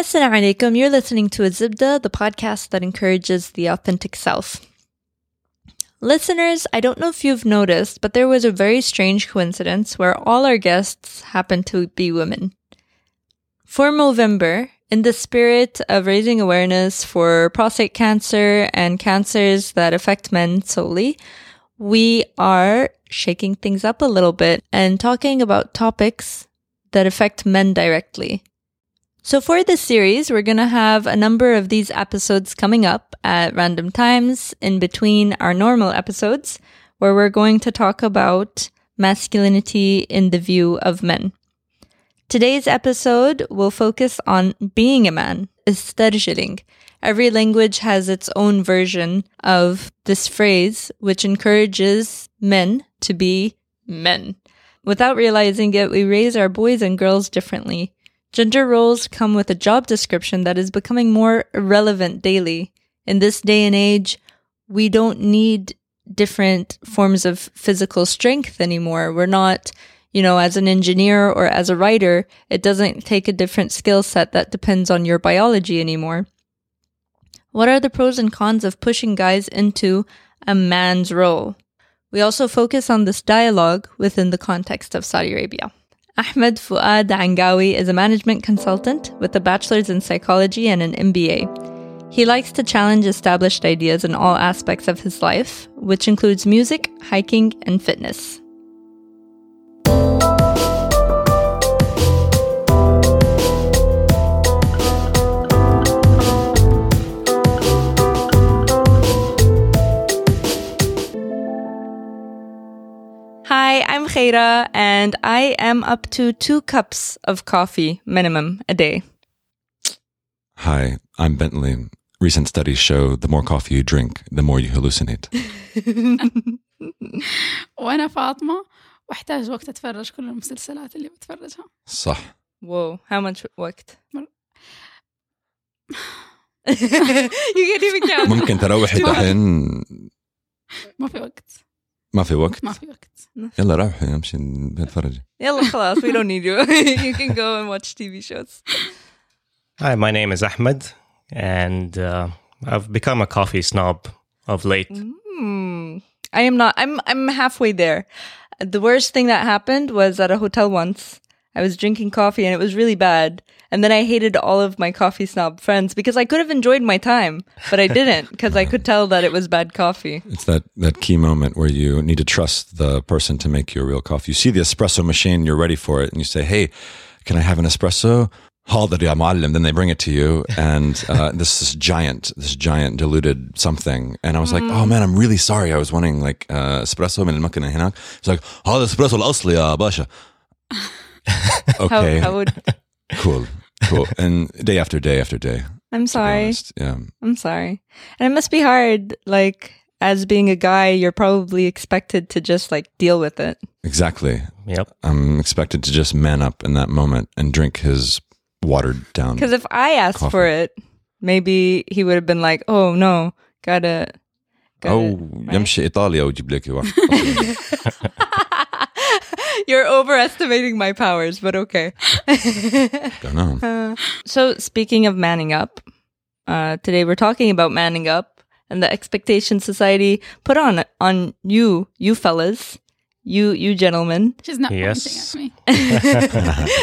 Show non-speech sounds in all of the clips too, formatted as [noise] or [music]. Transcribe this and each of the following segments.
Assalamu alaikum. You're listening to Azibda, the podcast that encourages the authentic self. Listeners, I don't know if you've noticed, but there was a very strange coincidence where all our guests happened to be women. For Movember, in the spirit of raising awareness for prostate cancer and cancers that affect men solely, we are shaking things up a little bit and talking about topics that affect men directly. So, for this series, we're going to have a number of these episodes coming up at random times in between our normal episodes, where we're going to talk about masculinity in the view of men. Today's episode will focus on being a man, esterjeling. Every language has its own version of this phrase, which encourages men to be men. Without realizing it, we raise our boys and girls differently. Gender roles come with a job description that is becoming more irrelevant daily. In this day and age, we don't need different forms of physical strength anymore. We're not, you know, as an engineer or as a writer, it doesn't take a different skill set that depends on your biology anymore. What are the pros and cons of pushing guys into a man's role? We also focus on this dialogue within the context of Saudi Arabia. Ahmed Fuad Angawi is a management consultant with a bachelor's in psychology and an MBA. He likes to challenge established ideas in all aspects of his life, which includes music, hiking, and fitness. Hi, I'm Khaira, and I am up to two cups of coffee minimum a day. Hi, I'm Bentley. Recent studies show the more coffee you drink, the more you hallucinate. [laughs] وانا فاطمه واحتاج وقت اتفرج كل المسلسلات اللي بتفرجها صح. Whoa, how much وقت? مر- [laughs] you can't even count. ممكن تروحي دحين [laughs] ما في وقت ما في وقت ما في وقت يلا روحي امشي نتفرج يلا خلاص, we don't need you. [laughs] you can go and watch TV shows. Hi, my name is Ahmed, and uh, I've become a coffee snob of late. Hmm. I am not. I'm. I'm halfway there. The worst thing that happened was at a hotel once. I was drinking coffee and it was really bad. And then I hated all of my coffee snob friends because I could have enjoyed my time, but I didn't because I could tell that it was bad coffee. It's that, that key moment where you need to trust the person to make you a real coffee. You see the espresso machine, you're ready for it, and you say, Hey, can I have an espresso? حاضر يا معلم. Then they bring it to you, and uh, this this giant, this giant diluted something. And I was like, Oh man, I'm really sorry. I was wanting like uh, espresso من المكنة هناك. It's like, هذا espresso الأصلي يا باشا. [laughs] Okay, How, how would, [laughs] cool, cool. [laughs] And day after day after day. I'm to be sorry. honest. Yeah. I'm sorry. And it must be hard. Like, as being a guy, you're probably expected to just like deal with it. Exactly. Yep. I'm expected to just man up in that moment and drink his watered down. Because if I asked Coffee. for it, maybe he would have been like, "Oh no, gotta." gotta أو right? يمشي إيطاليا ويجيب لك واحد. you're overestimating my powers, but okay. [laughs] Don't know. Uh, so, speaking of manning up, uh, today we're talking about manning up and the expectation society put on on you, you fellas, you you gentlemen. she's not Yes. pointing at me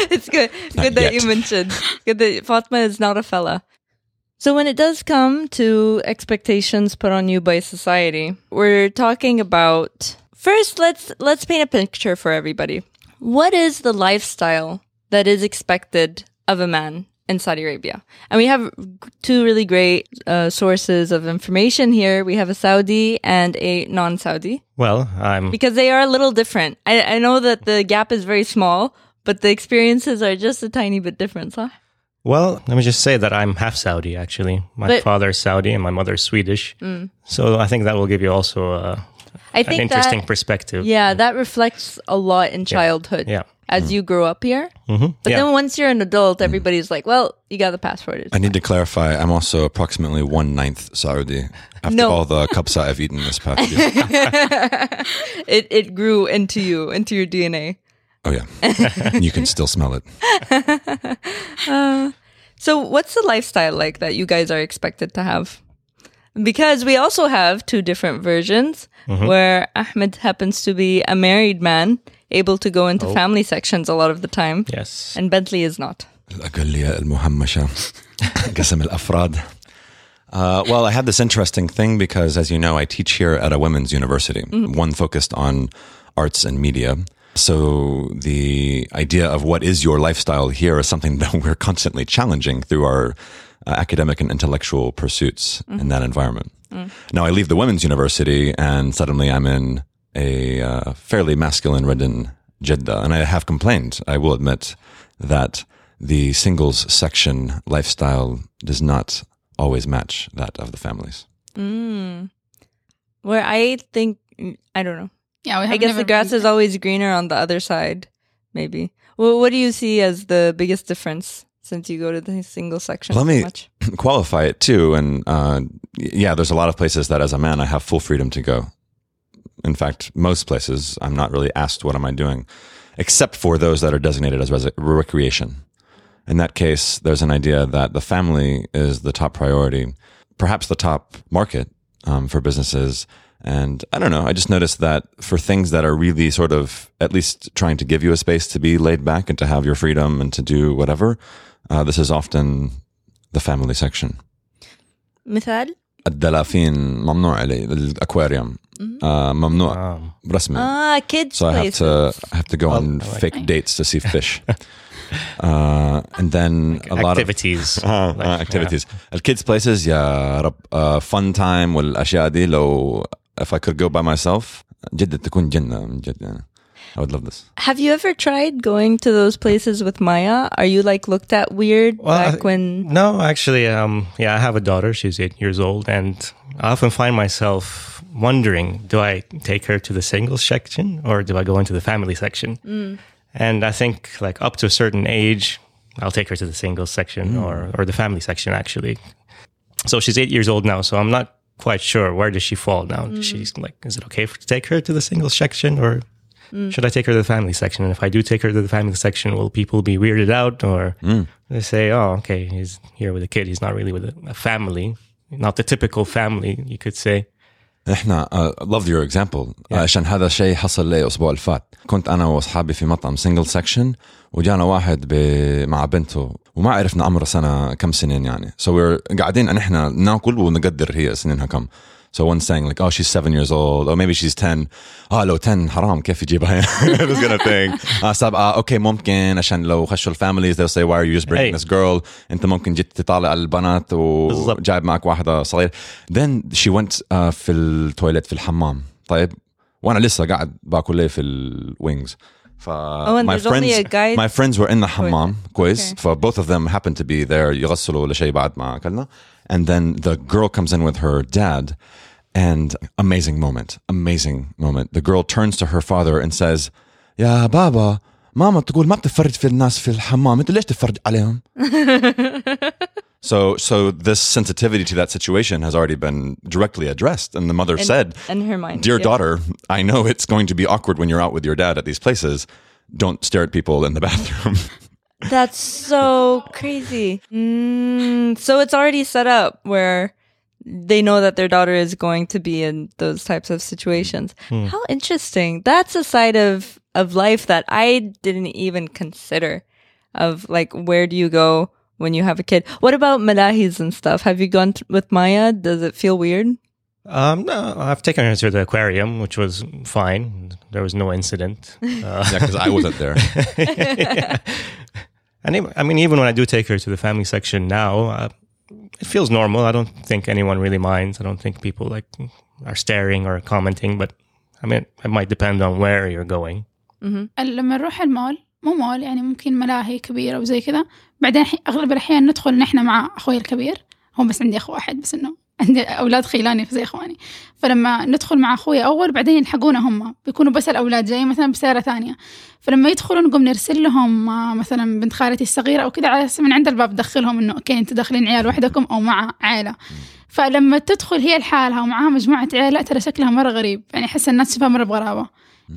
[laughs] [laughs] it's good. Not good that yet. you mentioned. Good that Fatma is not a fella. So when it does come to expectations put on you by society, we're talking about first let's let's paint a picture for everybody. What is the lifestyle that is expected of a man in Saudi Arabia? And we have two really great uh, sources of information here. We have a Saudi and a non-Saudi Well, I'm because they are a little different. I, I know that the gap is very small, but the experiences are just a tiny bit different, huh? well. Let me just say that I'm half Saudi. Actually, my But- father is Saudi and my mother is Swedish. So I think that will give you also uh, I an think interesting that, perspective. yeah, that reflects a lot in childhood Yeah. as mm-hmm. you grow up here. hmm But yeah. then once you're an adult, mm-hmm. everybody's like, well, you got the passport. It's I need to clarify. I'm also approximately one ninth Saudi after No. all the kabsa I've eaten this past year. [laughs] it it grew into you, into your DNA. oh yeah, you can still smell it. [laughs] Uh, so, what's the lifestyle like that you guys are expected to have? Because we also have two different versions where Ahmed happens to be a married man, able to go into Oh. family sections a lot of the time, Yes. and Bentley is not. [laughs] الأقلية المهمشة قسم الأفراد Uh, well, I had this interesting thing because, as you know, I teach here at a women's university, one focused on arts and media. So the idea of what is your lifestyle here is something [laughs] that we're constantly challenging through our uh, academic and intellectual pursuits in that environment. Now, I leave the women's university and suddenly I'm in a uh, fairly masculine ridden Jeddah. And I have complained, I will admit, that the singles section lifestyle does not always match that of the families. Mm. Where I think, I don't know. Yeah, we I guess the grass been is always greener on the other side, maybe. Well, what do you see as the biggest difference since you go to the single section Let so me- much? [laughs] Qualify it too. And uh, yeah, there's a lot of places that as a man I have full freedom to go. In fact, most places I'm not really asked what am I doing, except for those that are designated as res- recreation. In that case, there's an idea that the family is the top priority, perhaps the top market um, for businesses. And I don't know, I just noticed that for things that are really sort of at least trying to give you a space to be laid back and to have your freedom and to do whatever, uh, this is often the family section. مثال الدلافين ممنوع علي الاكواريوم uh, ممنوع Um, رسمي Ah, kids so I have places. to I have to go on I like- fake dates to see fish [laughs] uh, and then a lot of [laughs] activities. آه، Like, آه، activities الكيدز places يا رب uh, fun time والاشياء دي لو if I could go by myself جدا تكون جنة من جد يعني I would love this Have you ever tried going to those places with Maya? Are you like looked at weird Well, back when? No, actually, um, yeah, I have a daughter. She's eight years old, and I often find myself wondering: Do I take her to the singles section or do I go into the family section? Mm. And I think, like up to a certain age, I'll take her to the singles section mm. or or the family section. Actually, so she's eight years old now, so I'm not quite sure where does she fall now. Mm. She's like, is it okay for, to take her to the singles section or? Should I take her to the family section? And if I do take her to the family section, will people be weirded out or they say, oh, okay, he's here with a kid. He's not really with a, a family, not the typical family, you could say. احنا uh, loved your example Yeah. عشان هذا الشيء حصل لي الاسبوع اللي فات كنت انا واصحابي في مطعم سنجل سكشن وجانا واحد ب... مع بنته وما عرفنا عمره سنه كم سنين يعني so we're قاعدين ان احنا ناكل ونقدر هي سنينها كم so one's saying like oh she's seven years old or maybe she's 10 اه لو 10 حرام كيف يجيبها this [laughs] kind of thing [laughs] آه ساب آه اوكي ممكن عشان لو خشوا الفاميليز they'll say why are you just bringing Hey. this girl انت ممكن جيت تطالع البنات بالضبط. وجايب معك واحده صغير then she went uh, في التويلت في الحمام طيب وانا لسه قاعد باكل لي في الوينجز ف Oh, and my there's only friends a guy- my friends were in the حمام كويس Okay. ف both of them happened to be there يغسلوا ولا شيء بعد ما اكلنا and then the girl comes in with her dad and amazing moment amazing moment the girl turns to her father and says يا بابا ماما تقول ما بتفرج في الناس في الحمام انت ليش تفرج عليهم So, so this sensitivity to that situation has already been directly addressed, and the mother In- said, in her mind, "Dear yeah. daughter, I know it's going to be awkward when you're out with your dad at these places. Don't stare at people in the [laughs] bathroom." That's so crazy. Mm, so it's already set up where they know that their daughter is going to be in those types of situations. How interesting. That's a side of of life that I didn't even consider of like where do you go when you have a kid? What about malahis and stuff? Have you gone th- with Maya? Does it feel weird? Um, no, I've taken her to the aquarium, which was fine. There was no incident. Uh, [laughs] yeah, because I wasn't there. [laughs] [laughs] and even, I mean, even when I do take her to the family section now, uh, it feels normal. I don't think anyone really minds. I don't think people like are staring or commenting. But I mean, it might depend on where you're going. لما نروح المول مو مول يعني ممكن ملاهي كبيرة وزي كذا بعدين حي- أغلب الأحيان ندخل نحن مع أخوي الكبير هو بس عندي أخو واحد بس إنه عندي أولاد خيلاني زي إخواني. فلما ندخل مع أخوي أول بعدين يلحقونا هم. بيكونوا بس الأولاد جايين مثلا بسيارة ثانية. فلما يدخلوا نقوم نرسل لهم آه، مثلا بنت خالتي الصغيرة أو كذا على أساس من عند الباب دخلهم إنه أوكي أنتوا داخلين عيال وحدكم أو مع عائلة فلما تدخل هي لحالها ومعاها مجموعة عيال لا ترى شكلها مرة غريب. يعني أحس الناس تشوفها مرة بغرابة.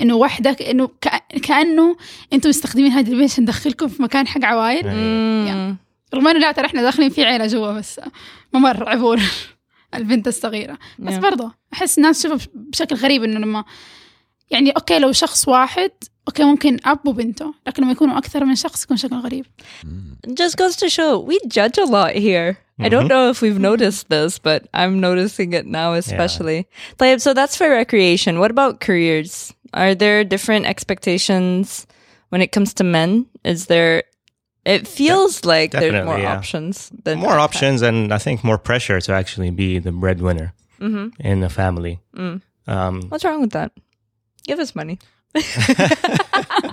إنه وحدك إنه كأنه أنتم مستخدمين هذه البيت عشان ندخلكم في مكان حق عوايل Mm. رغم إنه لا ترى إحنا داخلين في عيلة جوا بس ممر عبور. البنت الصغيره بس Yeah. برضه احس الناس تشوفها بشكل غريب انه لما يعني اوكي لو شخص واحد اوكي ممكن اب وبنته لكن لما يكونوا اكثر من شخص يكون شكل غريب It just goes to show we judge a lot here. I don't know if we've noticed this, but I'm noticing it now, especially. طيب, so that's for recreation. What about careers? Are there different expectations when it comes to men? Is there? it feels like there's more yeah. options than more that. options and I think more pressure to actually be the breadwinner in the family. Um, What's wrong with that? Give us money. [laughs]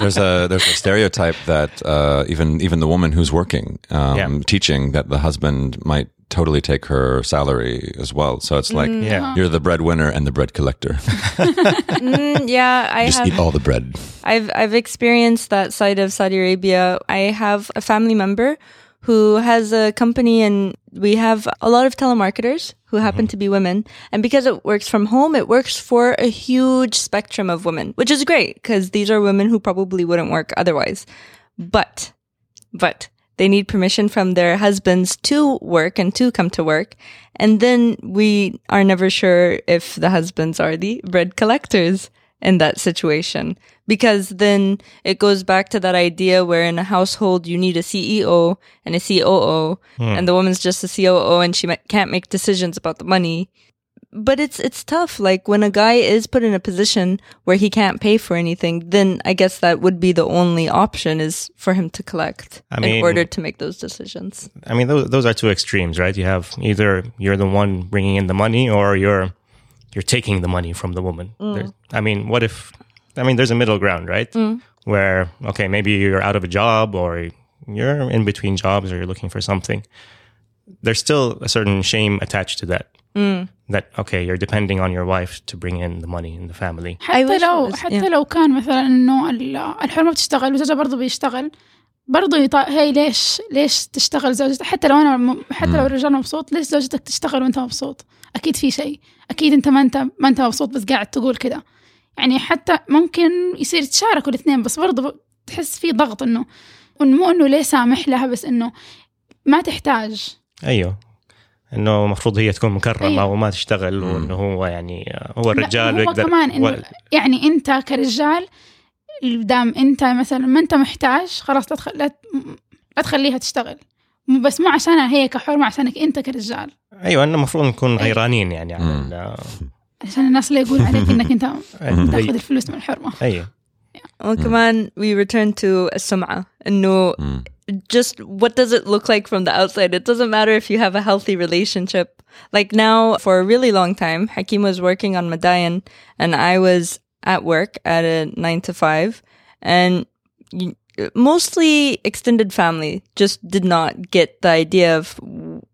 there's a there's a stereotype that uh, even even the woman who's working um, Yeah. teaching that the husband might totally take her salary as well. So it's like yeah. you're the breadwinner and the bread collector. [laughs] [laughs] Mm, yeah, I Just have. eat all the bread. I've I've experienced that side of Saudi Arabia. I have a family member who has a company and we have a lot of telemarketers who happen to be women. And because it works from home, it works for a huge spectrum of women, which is great because these are women who probably wouldn't work otherwise. But but they need permission from their husbands to work and to come to work. And then we are never sure if the husbands are the bread collectors in that situation. Because then it goes back to that idea where in a household you need a CEO and a COO, hmm. and the woman's just a COO and she can't make decisions about the money. But it's it's tough. Like when a guy is put in a position where he can't pay for anything, then I guess that would be the only option is for him to collect I mean, in order to make those decisions. I mean, those, those are two extremes, right? You have either you're the one bringing in the money, or you're you're taking the money from the woman. Mm. There's- I mean, what if? I mean, there's a middle ground, right? Mm. Where okay, maybe you're out of a job, or you're in between jobs, or you're looking for something. There's still a certain shame attached to that. That okay, you're depending on your wife to bring in the money in the family. حتى wish it لو حتى yeah. لو كان مثلا إنه ال- الحرمة بتشتغل وزوجها برضه بيشتغل برضه يطا... هي ليش ليش تشتغل زوجتك حتى لو أنا م... حتى لو الرجال مبسوط ليش زوجتك تشتغل وأنت مبسوط؟ أكيد في شيء. أكيد أنت ما انت ما أنت مبسوط بس قاعد تقول كده. يعني حتى ممكن يصير تشاركوا الاثنين بس برضه تحس في ضغط إنه مو إنه ليه سامح لها بس إنه ما تحتاج. أيوه. إنه المفروض هي تكون مكرمة أيوة. وما تشتغل وإنه هو يعني هو الرجال هو ويقدر كمان إنه و- يعني أنت كرجال دام أنت مثلا ما أنت محتاج خلاص لا تخ... لا, تخليها تشتغل. بس مو عشانها هي كحرمة عشانك أنت كرجال. أيوه إنه المفروض نكون أيوة. غيرانين يعني على [laughs] عشان الناس لا يقول عليك [laughs] إنك أنت تأخذ أي- الفلوس من الحرمة. أيوه. وكمان we return to السمعة إنه Mm. Just what does it look like from the outside? It doesn't matter if you have a healthy relationship. Like now, for a really long time, Hakim was working on Madayan and I was at work at a nine to five and mostly extended family just did not get the idea of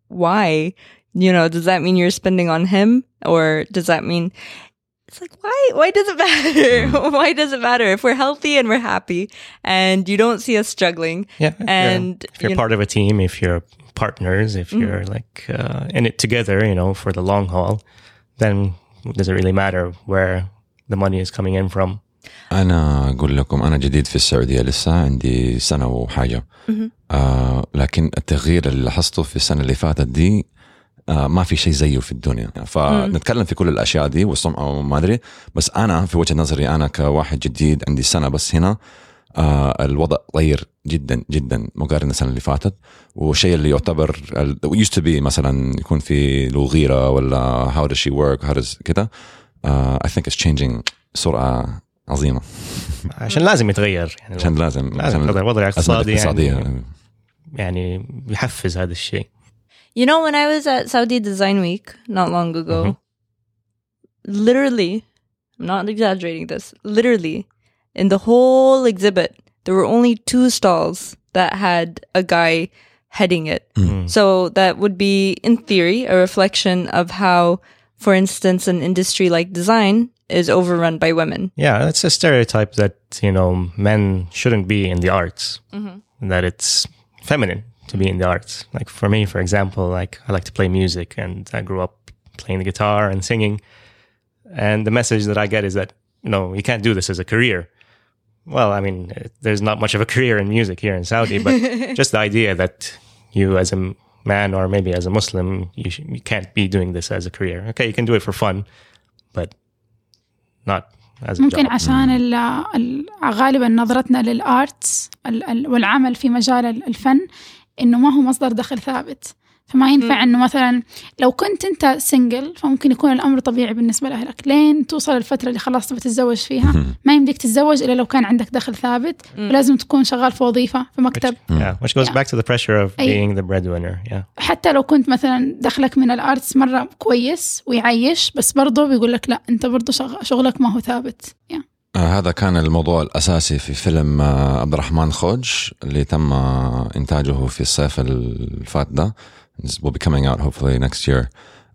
why, you know, does that mean you're spending on him or does that mean it's like why why does it matter [laughs] why does it matter if we're healthy and we're happy and you don't see us struggling yeah if you're- and if you're you know- part of a team if you're partners if you're like uh, in it together you know for the long haul then it doesn't really matter where the money is coming in from أنا أقول لكم أنا جديد في السعودية لسه عندي سنة وحاجة آه لكن التغيير اللي لاحظته في السنة اللي فاتت دي آه ما في شيء زيه في الدنيا. فنتكلم في كل الأشياء دي والسمعة وما أدري. بس أنا في وجهة نظري أنا كواحد جديد عندي سنة بس هنا آه الوضع تغير جدا جدا مقارنة السنة اللي فاتت. والشيء اللي يعتبر used to be مثلا يكون في له غيرة ولا how does she work how does آه I think it's changing بسرعة عظيمة. [laughs] عشان لازم يتغير يعني عشان لازم لازم عشان الوضع الاقتصادي يعني, يعني يحفز هذا الشيء. You know, when I was at Saudi Design Week not long ago, mm-hmm. literally, I'm not exaggerating this, literally, in the whole exhibit, there were only two stalls that had a guy heading it. Mm. Mm. So that would be, in theory, a reflection of how, for instance, an industry like design is overrun by women. Yeah, it's a stereotype that you know men shouldn't be in the arts. Mm-hmm. That it's feminine to be in the arts. Like for me, for example, like I like to play music, and I grew up playing the guitar and singing. And the message that I get is that no, you can't do this as a career. Well, I mean, it- there's not much of a [laughs] career in music here in Saudi, but [laughs] just the idea that you as a man or maybe as a Muslim, you, sh- you can't be doing this as a career. Okay, you can do it for fun, but not as a ممكن job. عشان ال- ال- غالبا نظرتنا للارتس ال- ال- والعمل في مجال ال- الفن إنه ما هو مصدر دخل ثابت فما ينفع إنه مثلا لو كنت أنت سنجل فممكن يكون الأمر طبيعي بالنسبة لأهلك لين توصل الفترة اللي خلاص تبي تتزوج فيها ما يمديك تتزوج إلا لو كان عندك دخل ثابت ولازم تكون شغال في وظيفة في مكتب Yeah, which goes Yeah. back to the pressure of أي. being the breadwinner. Yeah. حتى لو كنت مثلا دخلك من الأرتس مرة كويس ويعيش بس برضه بيقول لك لا أنت برضه شغ- شغلك ما هو ثابت yeah. آه، هذا كان الموضوع الأساسي في فيلم آه، عبد الرحمن خوج اللي تم آه، إنتاجه في الصيف الفات ده. Will be coming out hopefully next year.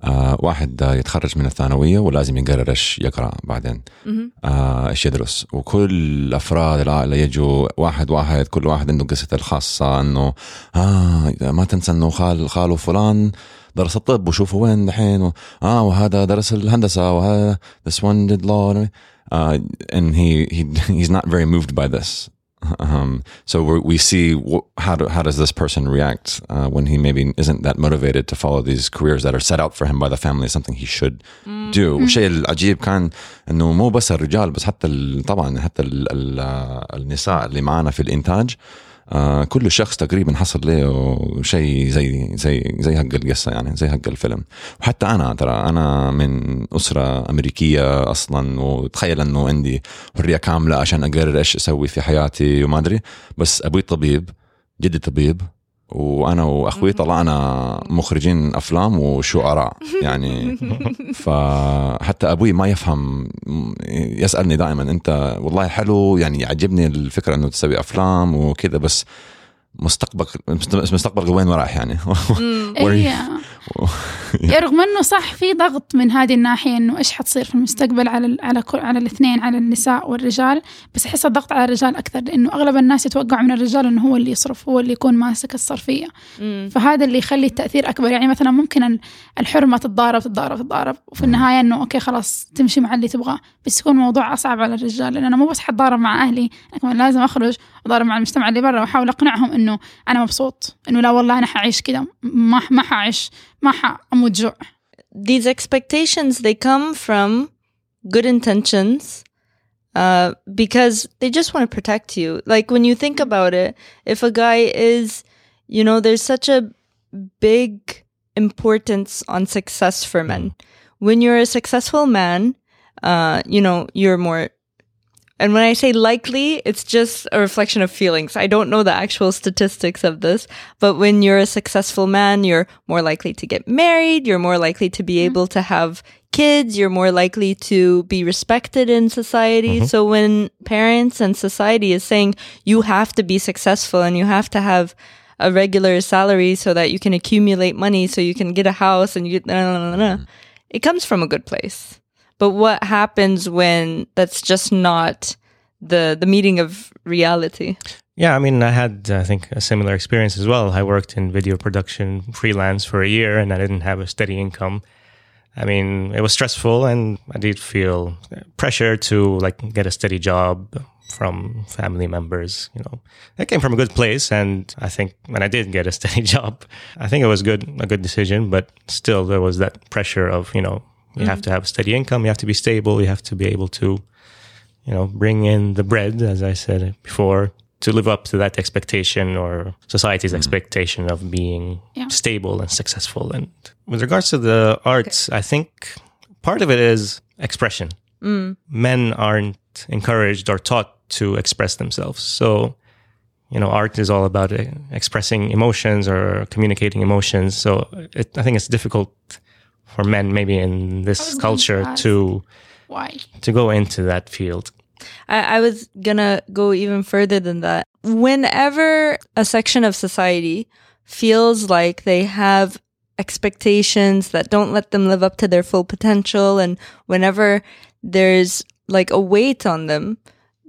آه، واحد يتخرج من الثانوية ولازم يقرر إيش يقرأ بعدين. آه، إيش يدرس. وكل أفراد العائلة يجوا واحد واحد كل واحد عنده قصته الخاصة إنه آه ما تنسى إنه خال خاله فلان درس الطب وشوفوا وين دحين و- آه وهذا درس الهندسة وهذا this one did law. uh, and he, he [laughs] he's not very moved by this. Um, so we're, we see wh- how do, how does this person react uh, when he maybe isn't that motivated to follow these careers that are set out for him by the family, something he should do. والشيء العجيب كان انه مو بس الرجال بس حتى ال- طبعا حتى ال ال النساء اللي معانا في الانتاج آه كل شخص تقريبا حصل له شيء زي زي زي حق القصة يعني زي حق الفيلم. وحتى أنا ترى أنا من أسرة أمريكية أصلا وتخيل إنه عندي حرية كاملة عشان أقرر إيش أسوي في حياتي وما أدري. بس أبوي طبيب جدي طبيب وأنا وأخوي طلعنا مخرجين أفلام وشعراء يعني. [laughs] فحتى أبوي ما يفهم يسألني دائما أنت والله حلو يعني يعجبني الفكرة إنه تسوي أفلام وكذا بس مستقبلك مستقبلك وين رايح يعني. you- [laughs] إيه. يا رغم إنه صح في ضغط من هذه الناحية إنه إيش حتصير في المستقبل على ال على كل على الاثنين على النساء والرجال بس أحس الضغط على الرجال أكثر لأنه أغلب الناس يتوقعوا من الرجال إنه هو اللي يصرف هو اللي يكون ماسك الصرفية. فهذا اللي يخلي التأثير أكبر. يعني مثلا ممكن ال- الحرمة تتضارب تتضارب تتضارب وفي النهاية إنه أوكي خلاص تمشي مع اللي تبغاه بس يكون الموضوع أصعب على الرجال لأن أنا مو بس حتضارب مع أهلي أنا كمان لازم أخرج وضارب مع المجتمع اللي برا وأحاول أقنعهم انه انا مبسوط انه لا والله انا حعيش كذا ما ما حعيش ما حاموت جوع these expectations they come from good intentions uh, because they just want to protect you like when you think about it if a guy is you know there's such a big importance on success for men when you're a successful man uh, you know you're more and when I say likely, it's just a reflection of feelings. I don't know the actual statistics of this, but when you're a successful man, you're more likely to get married, you're more likely to be mm-hmm. able to have kids, you're more likely to be respected in society. Mm-hmm. So when parents and society is saying you have to be successful and you have to have a regular salary so that you can accumulate money so you can get a house and you get mm-hmm. it comes from a good place. But what happens when that's just not the the meeting of reality? Yeah, I mean, I had, I think, a similar experience as well. I worked in video production freelance for a year and I didn't have a steady income. I mean, it was stressful and I did feel pressure to like get a steady job from family members, you know. I came from a good place and I think when I did get a [laughs] steady job, I think it was good a good decision, but still there was that pressure of, you know, you have to have a steady income, you have to be stable, you have to be able to you know, bring in the bread, as I said before, to live up to that expectation or society's expectation of being Yeah. stable and successful. And with regards to the arts, I think part of it is expression. Men aren't encouraged or taught to express themselves. So, you know, art is all about uh, expressing emotions or communicating emotions. So it, I think it's difficult for men, maybe in this was going to culture, to Why? to go into that field. I, I was gonna go even further than that. Whenever a section of society feels like they have expectations that don't let them live up to their full potential, and whenever there's like a weight on them,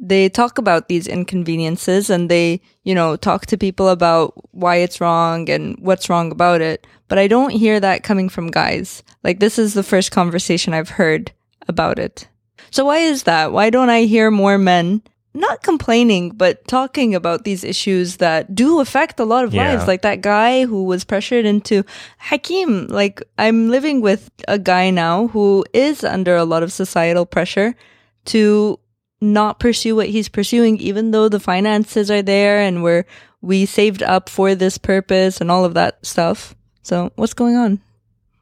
they talk about these inconveniences and they, you know, talk to people about why it's wrong and what's wrong about it. But I don't hear that coming from guys. Like, this is the first conversation I've heard about it. So why is that? Why don't I hear more men not complaining, but talking about these issues that do affect a lot of Yeah. lives. Like that guy who was pressured into Hakim. Like I'm living with a guy now who is under a lot of societal pressure to not pursue what he's pursuing, even though the finances are there and we're we saved up for this purpose and all of that stuff. So what's going on?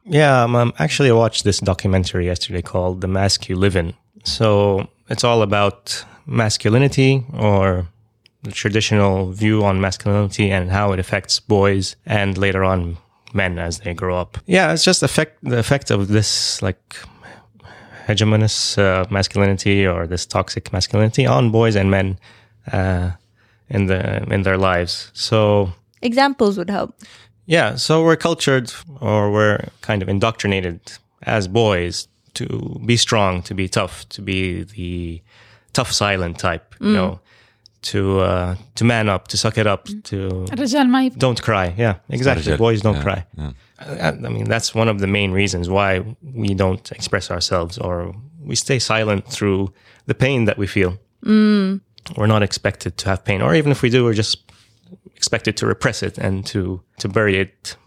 Yeah, um, um, actually, I watched this documentary yesterday called "The Mask You Live In." So it's all about masculinity or the traditional view on masculinity and how it affects boys and later on men as they grow up. Yeah, it's just effect the effect of this like hegemonous uh, masculinity or this toxic masculinity on boys and men uh, in the in their lives. So examples would help. Yeah, so we're cultured or we're kind of indoctrinated as boys to be strong, to be tough, to be the tough silent type, mm. you know, to uh, to man up, to suck it up, mm. to don't cry. Yeah, exactly. Boys don't yeah, cry. Yeah. I, I mean, that's one of the main reasons why we don't express ourselves or we stay silent through the pain that we feel. We're not expected to have pain, or even if we do, we're just expected to repress it and to to bury it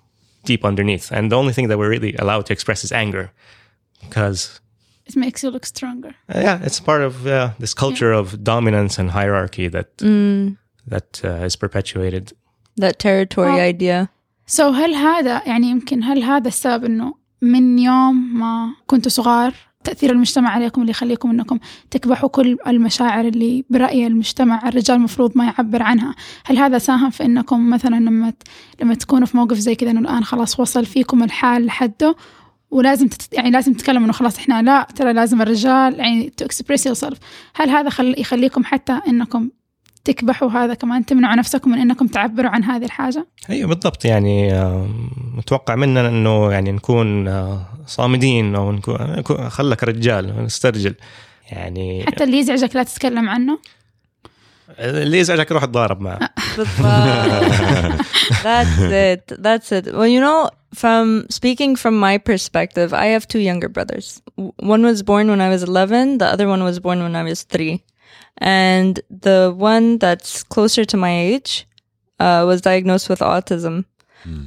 deep underneath. And the only thing that we're really allowed to express is anger, because it makes you look stronger uh, yeah, it's part of uh, this culture of dominance and hierarchy that that uh, is perpetuated. That territory Oh. idea. سو so هل هذا يعني يمكن هل هذا السبب إنه من يوم ما كنتوا صغار تأثير المجتمع عليكم اللي يخليكم إنكم تكبحوا كل المشاعر اللي برأي المجتمع الرجال المفروض ما يعبر عنها، هل هذا ساهم في إنكم مثلا لما لما تكونوا في موقف زي كذا إنه الآن خلاص وصل فيكم الحال لحده ولازم تت... يعني لازم تتكلموا إنه خلاص إحنا لا ترى لازم الرجال يعني express yourself، هل هذا خل... يخليكم حتى إنكم تكبحوا هذا كمان تمنعوا نفسكم من إنكم تعبروا عن هذه الحاجة؟ أيوه بالضبط يعني آه، متوقع مننا إنه يعني نكون آه، صامدين أو نكون خلك رجال استرجل يعني حتى اللي يزعجك لا تتكلم عنه اللي يزعجك روح اتضارب معه [laughs] That's it. That's it. Well, you know, from speaking from my perspective, I have two younger brothers. One was born when I was 11, the other one was born when I was three. And the one that's closer to my age uh, was diagnosed with autism.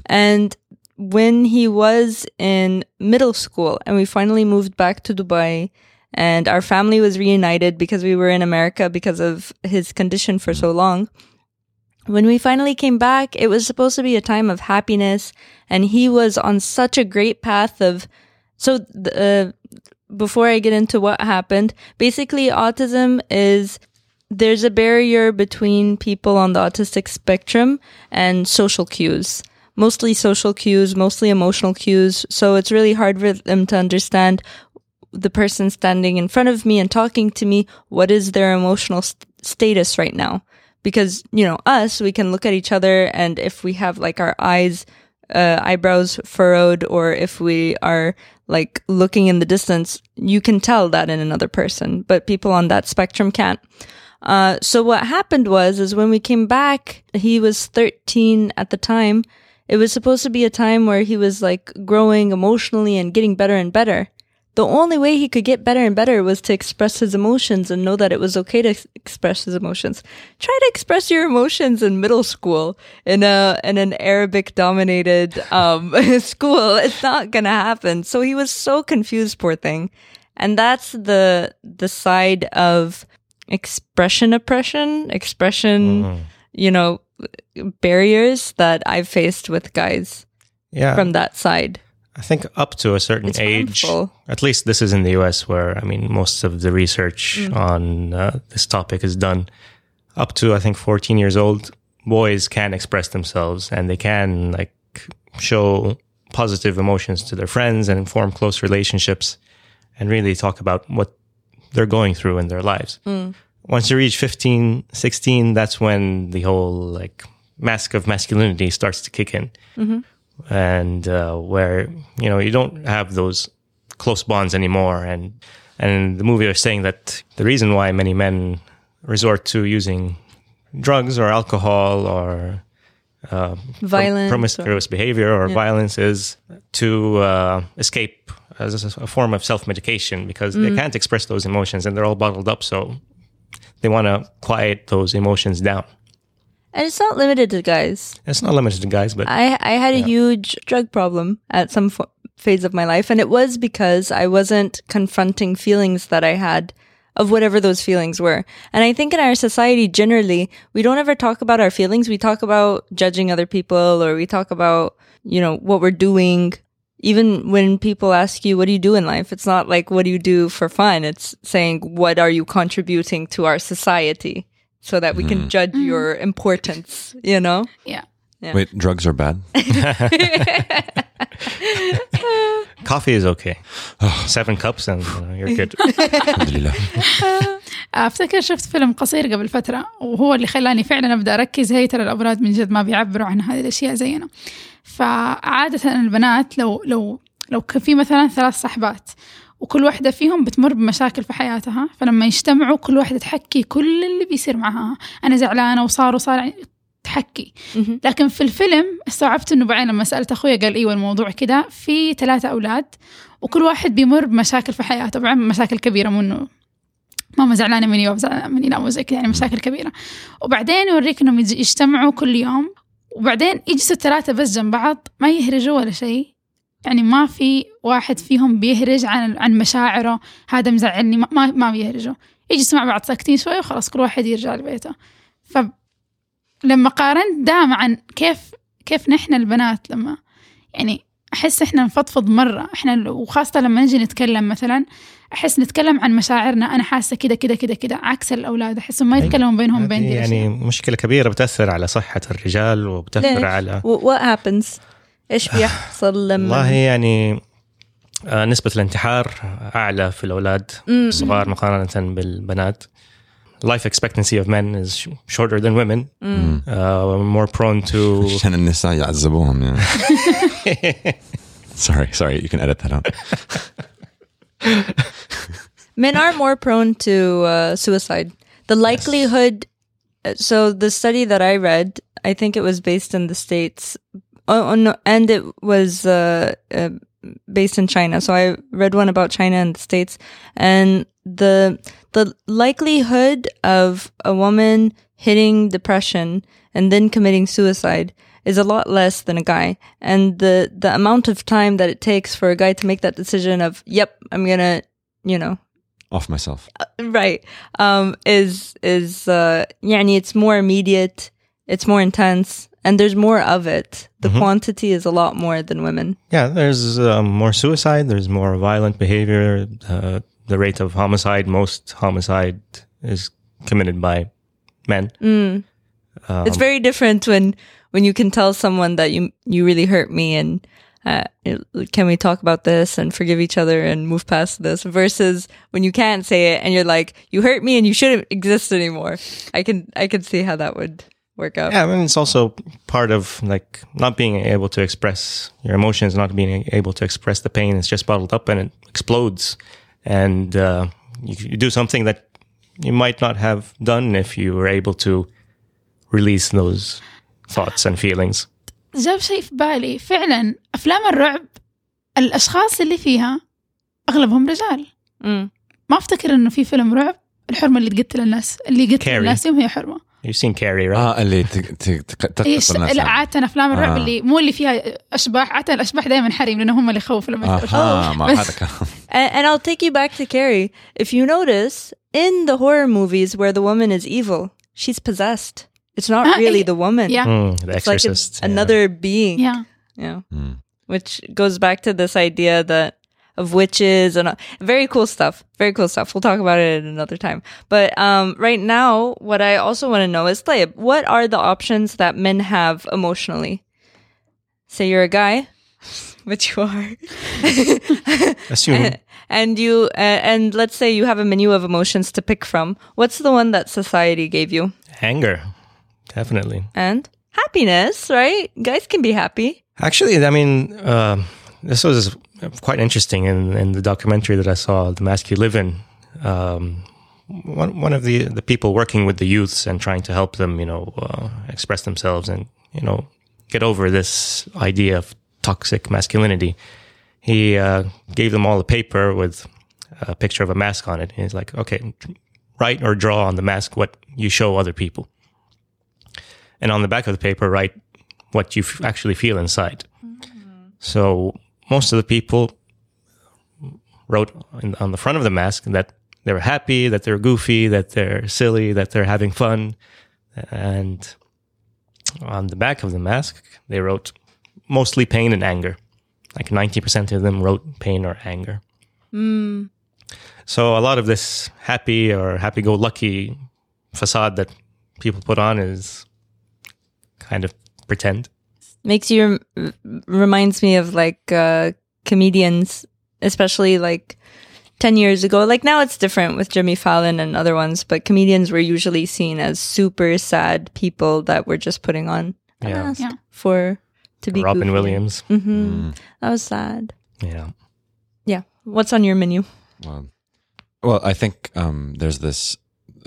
And when he was in middle school and we finally moved back to Dubai and our family was reunited because we were in America because of his condition for so long. When we finally came back, it was supposed to be a time of happiness and he was on such a great path of so uh, before I get into what happened, basically autism is there's a barrier between people on the autistic spectrum and social cues. Mostly social cues, mostly emotional cues. So it's really hard for them to understand the person standing in front of me and talking to me, what is their emotional st- status right now? Because, you know, us, we can look at each other and if we have like our eyes, uh, eyebrows furrowed or if we are like looking in the distance, you can tell that in another person, but people on that spectrum can't. Uh, so what happened was, is when we came back, he was 13 at the time. It was supposed to be a time where he was like growing emotionally and getting better and better. The only way he could get better and better was to express his emotions and know that it was okay to ex- express his emotions. Try to express your emotions in middle school in a in an Arabic dominated um, [laughs] school. It's not gonna happen. So he was so confused, poor thing. And that's the the side of expression oppression, expression, you know, barriers that I've faced with guys yeah from that side. I think up to a certain It's age, harmful. at least this is in the US, where I mean, most of the research Mm. on uh, this topic is done. Up to I think 14 years old, boys can express themselves and they can like show positive emotions to their friends and form close relationships and really talk about what they're going through in their lives. Once you reach 15, 16, that's when the whole like mask of masculinity starts to kick in and uh, where you know you don't have those close bonds anymore and and the movie is saying that the reason why many men resort to using drugs or alcohol or uh, prom- Violence. promiscuous behavior or violence is to uh, escape as a, a form of self-medication because they can't express those emotions and they're all bottled up so they want to quiet those emotions down. And it's not limited to guys. It's not limited to guys, but I I had a huge drug problem at some f- phase of my life, and it was because I wasn't confronting feelings that I had of whatever those feelings were. And I think in our society generally, we don't ever talk about our feelings. We talk about judging other people, or we talk about you know what we're doing. Even when people ask you, "What do you do in life?" It's not like, "What do you do for fun?" It's saying, "What are you contributing to our society?" So that we can judge your importance. You know. Yeah. Wait, drugs are bad? [laughs] coffee is okay. Seven cups and you know, you're good. Alhamdulillah. [laughs] أفتكر شفت فيلم قصير قبل فترة وهو اللي خلاني فعلا أبدأ أركز هي ترى الابراج من جد ما بيعبروا عن هذه الأشياء زينا فعادة البنات لو لو لو كان في مثلا ثلاث صحبات وكل واحدة فيهم بتمر بمشاكل في حياتها فلما يجتمعوا كل واحدة تحكي كل اللي بيصير معها. أنا زعلانة وصار وصار تحكي. لكن في الفيلم استوعبت إنه بعدين لما سألت أخويا قال إيوه الموضوع كده في ثلاثة أولاد وكل واحد بيمر بمشاكل في حياته طبعا مشاكل كبيرة مو إنه ماما زعلانة مني وبابا زعلانة مني لا مو زي كذا يعني مشاكل كبيرة. وبعدين يوريك إنهم يج- يجتمعوا كل يوم وبعدين يجلسوا الثلاثة بس جنب بعض ما يهرجوا ولا شيء. يعني ما في واحد فيهم بيهرج عن عن مشاعره هذا مزعلني ما ما, ما بيهرجوا يجلسوا مع بعض ساكتين شوي وخلاص كل واحد يرجع لبيته. فلما قارنت ده مع كيف كيف نحن البنات لما يعني أحس إحنا نفضفض مرة. إحنا وخاصة لما نجي نتكلم مثلا أحس نتكلم عن مشاعرنا أنا حاسة كده كده كده كده عكس الأولاد. احسهم ما يتكلموا بينهم بين دي يعني الأشياء. مشكلة كبيرة بتأثر على صحة الرجال وبتأثر ليش؟ على what happens ايش بيحصل والله لما يعني آه، نسبة الانتحار أعلى في الأولاد مم. الصغار مقارنة بالبنات life expectancy of men is sh- shorter than women مم. uh, more prone to [laughs] عشان النساء يعذبوهم يعني. [laughs] sorry, sorry. You can edit that out. Men are more prone to uh, suicide. The likelihood. uh, So the study that I read, I think it was based in the states. Oh, oh no, and it was uh, uh, based in China. So I read one about China and the states, and the the likelihood of a woman hitting depression and then committing suicide is a lot less than a guy. And the, the amount of time that it takes for a guy to make that decision of, yep, I'm going to, you know, off myself. Uh, right. Um, is, is, uh, yani, it's more immediate. It's more intense and there's more of it. The quantity is a lot more than women. Yeah there's um, more suicide there's more violent behavior. Uh, the rate of homicide most homicide is committed by men. It's very different when when you can tell someone that you you really hurt me and uh, can we talk about this and forgive each other and move past this versus when you can't say it and you're like you hurt me and you shouldn't exist anymore. I can i can see how that would work out Yeah, I mean, it's also part of like not being able to express your emotions, not being able to express the pain. It's just bottled up and it explodes. And uh, you, you do something that you might not have done if you were able to release those thoughts and feelings. جاب شيء في بالي فعلا افلام الرعب الاشخاص اللي فيها اغلبهم رجال Mm. ما افتكر انه في فيلم رعب الحرمه اللي تقتل الناس اللي قتل Carrie. الناس يوم هي حرمه You've seen Carrie, right? اه اللي ت- ت- ت- إيش تقتل الناس لا يعني. عاده افلام الرعب آه. اللي مو اللي فيها اشباح عاده الاشباح دائما حريم لانه هم اللي يخوفوا لما يكونوا اها أشباح. ما بس هذا كلام [laughs] And, and I'll take you back to Carrie. If you notice, in the horror movies where the woman is evil, she's possessed. It's not Ah, really yeah. the woman. Yeah. Mm, the It's like a- Exorcist. yeah. another being. Yeah. Yeah. Mm. Which goes back to this idea that of witches and uh, very cool stuff. Very cool stuff. We'll talk about it at another time. But um, right now, what I also want to know is, Tayyip, what are the options that men have emotionally? Say you're a guy, [laughs] which you are. [laughs] Assume. and you uh, and let's say you have a menu of emotions to pick from what's the one that society gave you Anger, definitely. and happiness right guys can be happy Actually, I mean, um this was quite interesting in, in the documentary that I saw, The Mask You Live In. Um, one, one of the, the people working with the youths and trying to help them, you know, uh, express themselves and, you know, get over this idea of toxic masculinity. He uh, gave them all a paper with a picture of a mask on it. And He's like, okay, write or draw on the mask what you show other people. And on the back of the paper, write what you f- actually feel inside. So most of the people wrote in, on the front of the mask that they were happy, that they're goofy, that they're silly, that they're having fun. And on the back of the mask, they wrote mostly pain and anger. Like 90% of them wrote pain or anger. Hmm. So a lot of this happy or happy go lucky facade that people put on is kind of pretend. Makes you rem- reminds me of like uh, comedians, especially like ten years ago. Like now, it's different with Jimmy Fallon and other ones, but comedians were usually seen as super sad people that were just putting on a Yeah. mask Yeah. for to be Robin goofy. Williams. hmm That was sad. Yeah. Yeah. What's on your menu? Well, well, I think um, there's this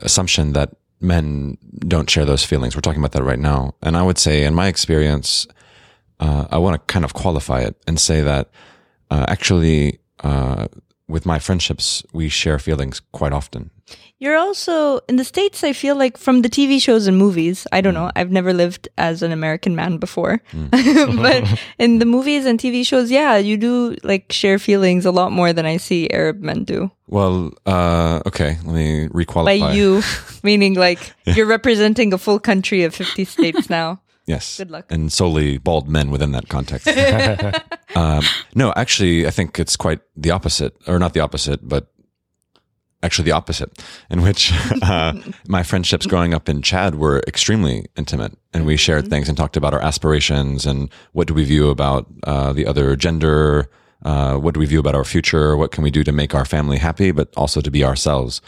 assumption that men don't share those feelings. We're talking about that right now, and I would say, in my experience, uh, I want to kind of qualify it and say that uh, actually, uh, with my friendships, we share feelings quite often. You're also in the States, I feel like from the TV shows and movies, I don't know, I've never lived as an American man before. [laughs] but in the movies and TV shows, yeah, you do like share feelings a lot more than I see Arab men do. Well, uh, okay, let me By requalify. you, [laughs] meaning like you're representing a full country of 50 states now. Yes. Good luck. And solely bald men within that context. [laughs] [laughs] um, no, actually, I think it's quite the opposite, or not the opposite, but actually the opposite, in which [laughs] uh, my friendships growing up in Chad were extremely intimate. And we shared things and talked about our aspirations and what do we view about uh, the other gender, uh, what do we view about our future, what can we do to make our family happy, but also to be ourselves.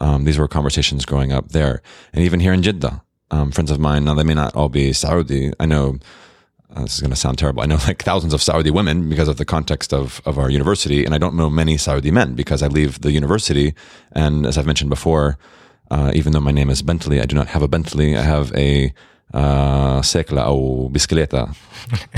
Um, these were conversations growing up there. And even here in Jeddah, um, friends of mine. Now, they may not all be Saudi. I know uh, this is going to sound terrible. I know like thousands of Saudi women because of the context of, of our university. And I don't know many Saudi men because I leave the university. And as I've mentioned before, uh, even though my name is Bentley, I do not have a Bentley. I have a uh, or Bicicleta.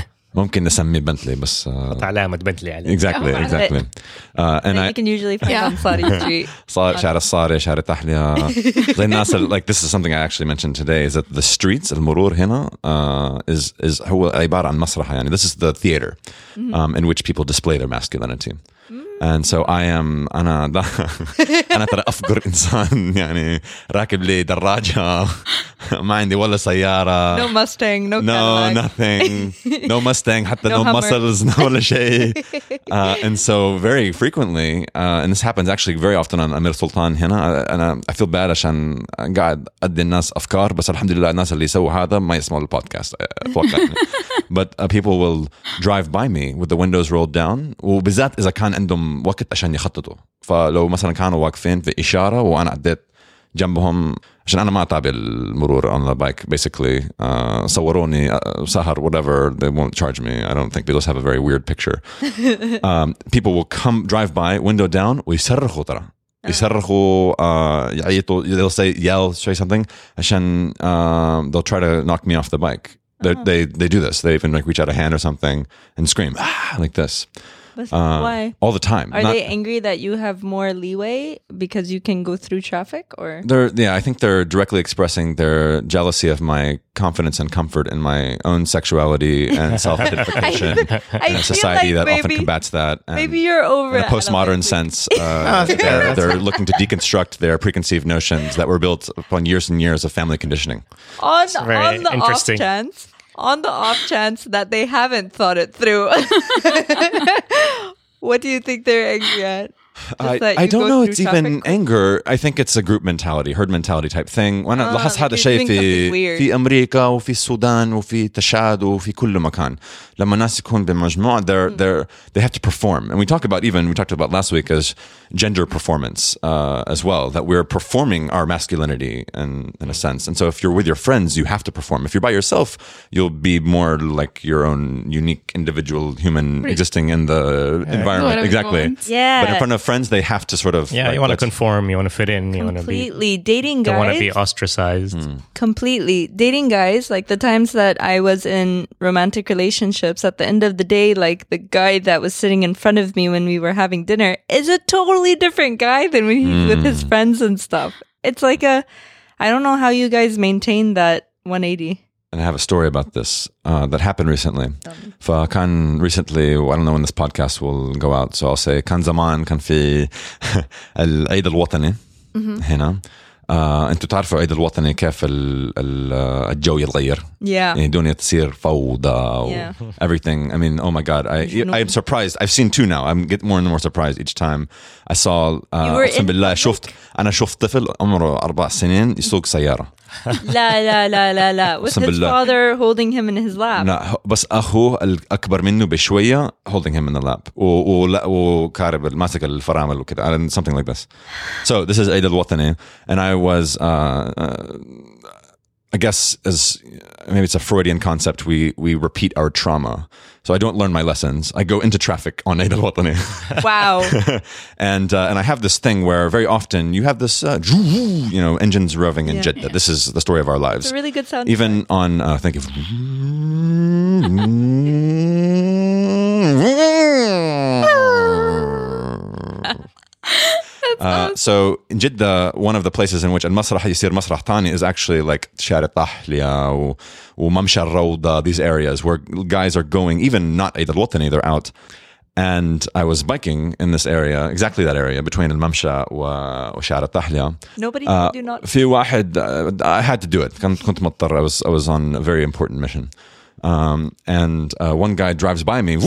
[laughs] ممكن نسميه بنتلي بس uh, علامة بنتلي عليه. exactly Oh, exactly uh, and that I you can usually find Yeah. on Saudi Street. صار شارع [laughs] الصاري شارع تحلية [laughs] زي الناس ال- like this is something I actually mentioned today is that the streets المرور هنا uh, is is هو عبارة عن مسرح يعني this is the theater um, in which people display their masculinity and so I am أنا دا [laughs] أنا ترى أفقر إنسان يعني راكب لي دراجة ما عندي ولا سيارة No Mustang, no, no, Cadillac. nothing. No Mustang, [laughs] حتى No no, Hummer. muscles, no ولا شيء. [laughs] Uh, and so very frequently, uh, and this happens actually very often on أمير سلطان هنا, أنا I feel bad عشان قاعد أدي الناس أفكار بس الحمد لله الناس اللي يسووا هذا ما يسمعوا البودكاست أتوقع يعني. But uh, people will drive by me with the windows rolled down وبالذات إذا كان عندهم وقت عشان يخططوا فلو مثلا كانوا واقفين في إشارة وأنا عديت جنبهم عشان أنا ما اتابع المرور on the bike basically uh, صوروني uh, سهر whatever they won't charge me I don't think they just have a very weird picture um, people will come drive by window down ويصرخوا ترى يصرخوا uh, يعيطوا they'll say yell say something عشان um, they'll try to knock me off the bike They're- they they do this they even like reach out a hand or something and scream ah, like this But uh, why? all the time Are Not- they angry that you have more leeway because you can go through traffic or? They're yeah, I think they're directly expressing their jealousy of my confidence and comfort in my own sexuality and [laughs] self identification [laughs] I in a society like that often combats that. And Maybe you're over in a postmodern sense, [laughs] uh, they're, they're looking to deconstruct their preconceived notions that were built upon years and years of family conditioning. on, very on the off interesting. chance on the off chance that they haven't thought it through [laughs] what do you think they're angry at Just I, that I you don't go know through it's even traffic? anger I think it's a group mentality herd mentality type thing وانا Ah, لاحظت like هذا you're الشيء doing في something weird. في امريكا وفي السودان وفي تشاد وفي كل مكان لما الناس يكون بمجموعه they're Hmm. they're they have to perform and we talk about even we talked about last week as gender performance uh, as well that we're performing our masculinity in in a sense. And so if you're with your friends you have to perform. If you're by yourself you'll be more like your own unique individual human existing in the environment. Exactly. yeah. But in front of friends they have to sort of Yeah, like, you want to conform, you want to fit in, you want to be completely. Dating guys. don't want to be guys ostracized. completely. Dating guys like the times that i was in romantic relationships at the end of the day like the guy that was sitting in front of me when we were having dinner is a totally different guy than when he's with his friends and stuff it's like a. I don't know how you guys maintain that 180. and I have a story about this uh, that happened recently. فكان recently, I don't know when this podcast will go out, so I'll say كان زمان كان في العيد الوطني هنا. آه، أنتم تعرفوا عيد الوطني كيف الـ الـ آه، الجو يتغير؟ Yeah. يعني الدنيا تصير فوضى و yeah. everything. I mean oh my god I, am surprised. I've seen two now. I'm getting more and more surprised each time. I saw uh, أقسم بالله شفت أنا شفت طفل عمره أربع سنين يسوق سيارة. La la la la la. With قسم his بالله. father holding him in his lap. لا هو- بس اخوه الاكبر منه بشويه holding him in the lap و- ولا وكارب ماسك الفرامل وكذا and something like this so this is عيد الوطني and I was uh, uh, I guess as maybe it's a Freudian concept, we we repeat our trauma. So I don't learn my lessons. I go into traffic on Eid [laughs] Wow. [laughs] and uh, and I have this thing where very often you have this uh, [laughs] you know engines revving in yeah. Jeddah. This is the story of our lives. It's a really good sound. Even on uh, think of Uh, so in Jeddah, one of the places in which المسرح يصير مسرح تاني is actually like شارع طحلية و, وممشى الروضة, these areas where guys are going, even not Eid al-Watani, they're out. And I was biking in this area, exactly that area, between الممشى و- وشارع طحلية. Nobody Uh, do not. في واحد uh, I had to do it كنت كنت مضطر I was I was on a very important mission um, and uh, one guy drives by me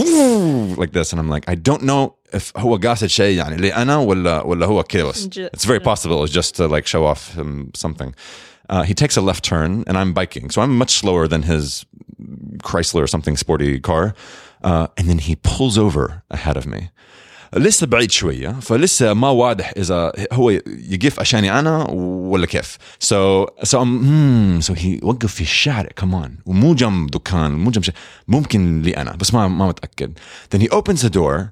like this and I'm like I don't know if هو قاصد شيء يعني لي أنا ولا ولا هو كذا بس ج- it's very possible it's just to like show off him something uh, he takes a left turn and I'm biking so I'm much slower than his Chrysler or something sporty car uh, and then he pulls over ahead of me لسه بعيد شوية فلسه ما واضح إذا هو يقف عشاني أنا ولا كيف so so I'm, hmm, so he وقف في الشارع كمان ومو جنب دكان مو جنب شيء ممكن لي أنا بس ما ما متأكد then he opens the door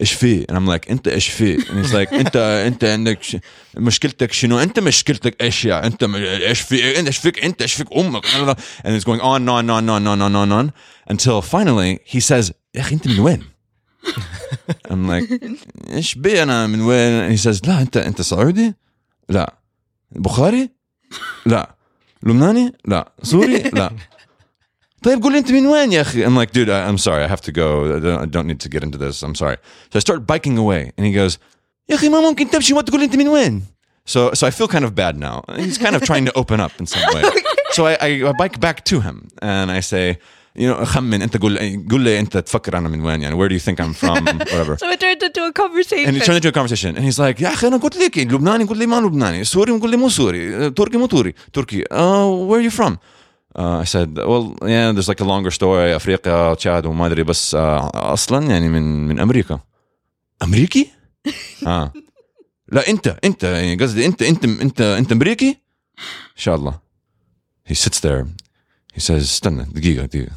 إيش فيه؟ and I'm like أنت إيش فيه؟ and he's like انت أنت عندك ش... مشكلتك شنو؟ أنت مشكلتك إيش يا أنت إيش في أنت إيش فيك أنت إيش فيك أمك and it's going on on on on on on on on until finally he says يا أخي أنت من وين؟ [laughs] I'm like إيش بي أنا من وين؟ and he says لا انت أنت سعودي؟ لا بخاري؟ لا لبناني؟ لا سوري؟ لا طيب قول لي انت من وين يا اخي I'm like dude I, I'm sorry I have to go I don't, I don't need to get into this I'm sorry so I start biking away and he goes يا اخي ما ممكن تمشي ما تقول لي انت من وين so so I feel kind of bad now he's kind of trying to open up in some way [laughs] so I, I, I bike back to him and I say you know خمن انت قول قول لي انت تفكر انا من وين يعني where do you think I'm from [laughs] whatever So it turned into a conversation. and he turned into a conversation and he's like يا اخي انا قلت لك لبناني قول لي ما لبناني سوري قول لي مو سوري تركي مو توري تركي uh, where are you from uh, I said well yeah there's like a longer story افريقيا تشاد وما ادري بس uh, اصلا يعني من من امريكا امريكي؟ اه لا انت انت يعني قصدي انت انت انت انت امريكي؟ ان شاء الله he sits there he says استنى دقيقة دقيقة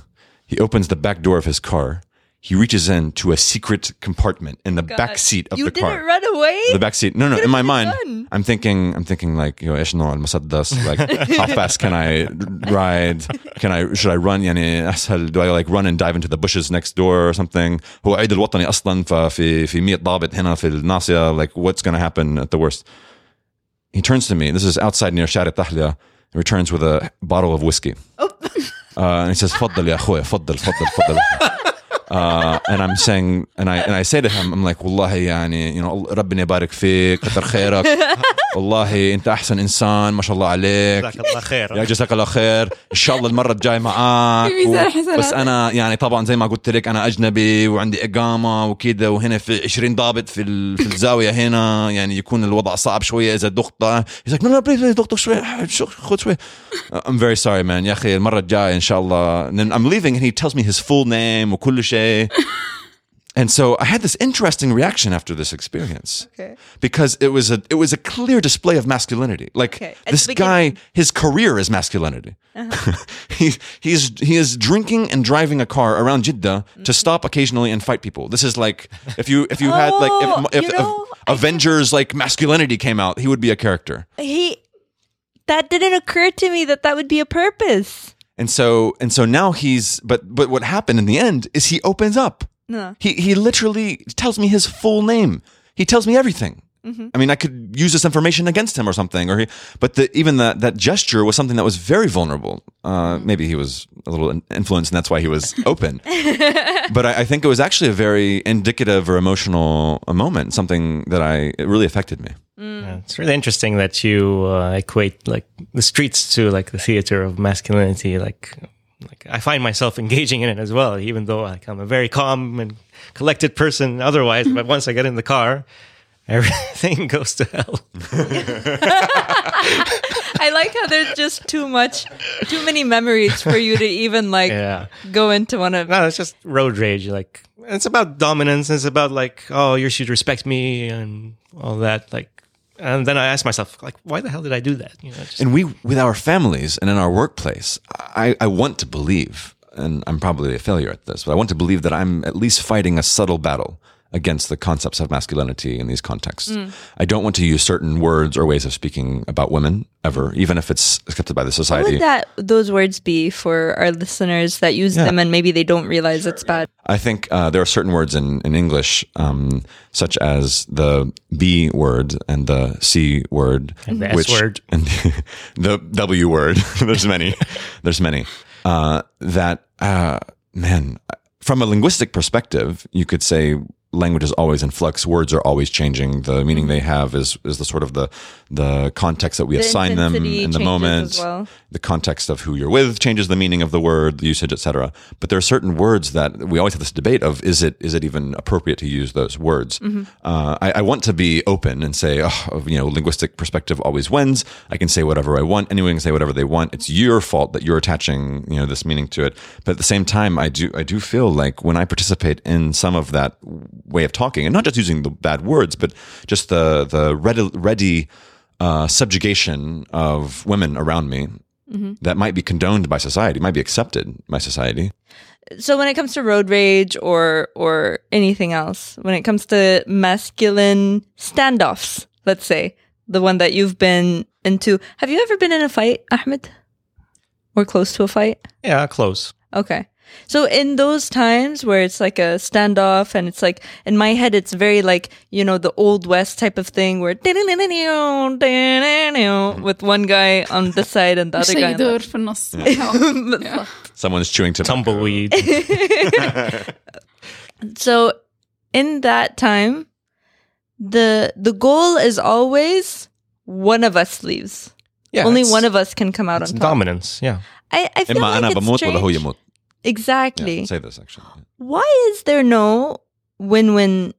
he opens the back door of his car he reaches in to a secret compartment in the back seat of you the car didn't run away? the back seat. No, no. In my mind, done. I'm thinking, I'm thinking like, you know, إيش نوع المسدس? Like, how fast [laughs] can I ride? Can I? Should I run? يعني أسهل. Do I like run and dive into the bushes next door or something? هو عيد الوطني أصلا ففي في 100 ضابط هنا في الناصية. Like, what's gonna happen at the worst? He turns to me. This is outside near شارع تحلية. He returns with a bottle of whiskey. [laughs] Uh, and he says, "فضل يا أخوي, فضل, فضل, فضل." [laughs] uh, and I'm saying, and I and I say to him, I'm like, والله يعني, you know, ربنا يبارك فيك, كتر خيرك, والله أنت أحسن إنسان, ما شاء الله عليك. جزاك الله خير. يا جزاك الله خير. إن شاء الله المرة الجاية معاك. حسنات. بس أنا يعني طبعا زي ما قلت لك أنا أجنبي وعندي إقامة وكذا وهنا في 20 ضابط في ال- في الزاوية هنا يعني يكون الوضع صعب شوية إذا He's like no no please please دقت شوي شو- خذ شوي I'm very sorry man. يا أخي المرة الجاية إن شاء الله And then I'm leaving and he tells me his full name وكل شيء. [laughs] And so I had this interesting reaction after this experience. [laughs] Okay. Because it was a it was a clear display of masculinity. Like Okay. This guy, his career is masculinity. Uh-huh. [laughs] he he's he is drinking and driving a car around Jeddah Mm-hmm. to stop occasionally and fight people. This is like if you if you had like Oh, if, you if, know, I Avengers like masculinity came out, he would be a character. He that didn't occur to me that that would be a purpose. And so and so now he's but but what happened in the end is he opens up. No. He he literally tells me his full name. He tells me everything. I mean, I could use this information against him or something, or he, but the, even that that gesture was something that was very vulnerable. Uh, maybe he was a little in- influenced, and that's why he was [laughs] open. [laughs] but I, I think it was actually a very indicative or emotional a moment, something that I it really affected me. Yeah, it's really interesting that you uh, equate like the streets to like the theater of masculinity. Like, like I find myself [laughs] engaging in it as well, even though like I'm a very calm and collected person otherwise. but once I get in the car, [laughs] everything [laughs] goes to hell. I like how there's just too much too many memories for you to even like Yeah. go into one of No, it's just road rage. Like it's about dominance. It's about like, oh, you should respect me and all that. Like, and then I ask myself, like, why the hell did I do that? You know, just, And we, with our families and in our workplace, I, I want to believe, and I'm probably a failure at this, but I want to believe that I'm at least fighting a subtle battle against the concepts of masculinity in these contexts. I don't want to use certain words or ways of speaking about women ever, even if it's accepted by the society. What society. would that those words be for our listeners that use them and maybe they don't realize it's bad? I think uh, there are certain words in, in English, um, such as the B word and the C word, And the S word. [laughs] and the W word. [laughs] There's many. There's many. Uh, that uh, man, from a linguistic perspective, you could say language is always in flux. Words are always changing. The meaning they have is is the sort of the the context that we The assign them in the moment. well. The context of who you're with changes the meaning of the word, the usage, etc. But there are certain words that we always have this debate of: is it is it even appropriate to use those words? Mm-hmm. Uh, I, I want to be open and say, oh, you know, linguistic perspective always wins. I can say whatever I want. Anyone can say whatever they want. It's your fault that you're attaching, you know, this meaning to it. But at the same time, I do I do feel like when I participate in some of that way of talking, and not just using the bad words, but just the the ready, ready uh, subjugation of women around me. That might be condoned by society, might be accepted by society. So when it comes to road rage or or anything else, when it comes to masculine standoffs, let's say, the one that you've been into, have you ever been in a fight, Ahmed? Or close to a fight? yeah, close. Okay. So in those times where it's like a standoff and it's like in my head it's very like, you know, the old west type of thing where [laughs] with one guy on this side and the other guy. The yeah. [laughs] [laughs] Someone's chewing tobacco. tumbleweed. so in that time the the goal is always one of us leaves. Yeah, Only one of us can come out on top. Dominance, yeah. I, I feel like it's strange. Exactly. Yeah, say this actually. Why is there no win-win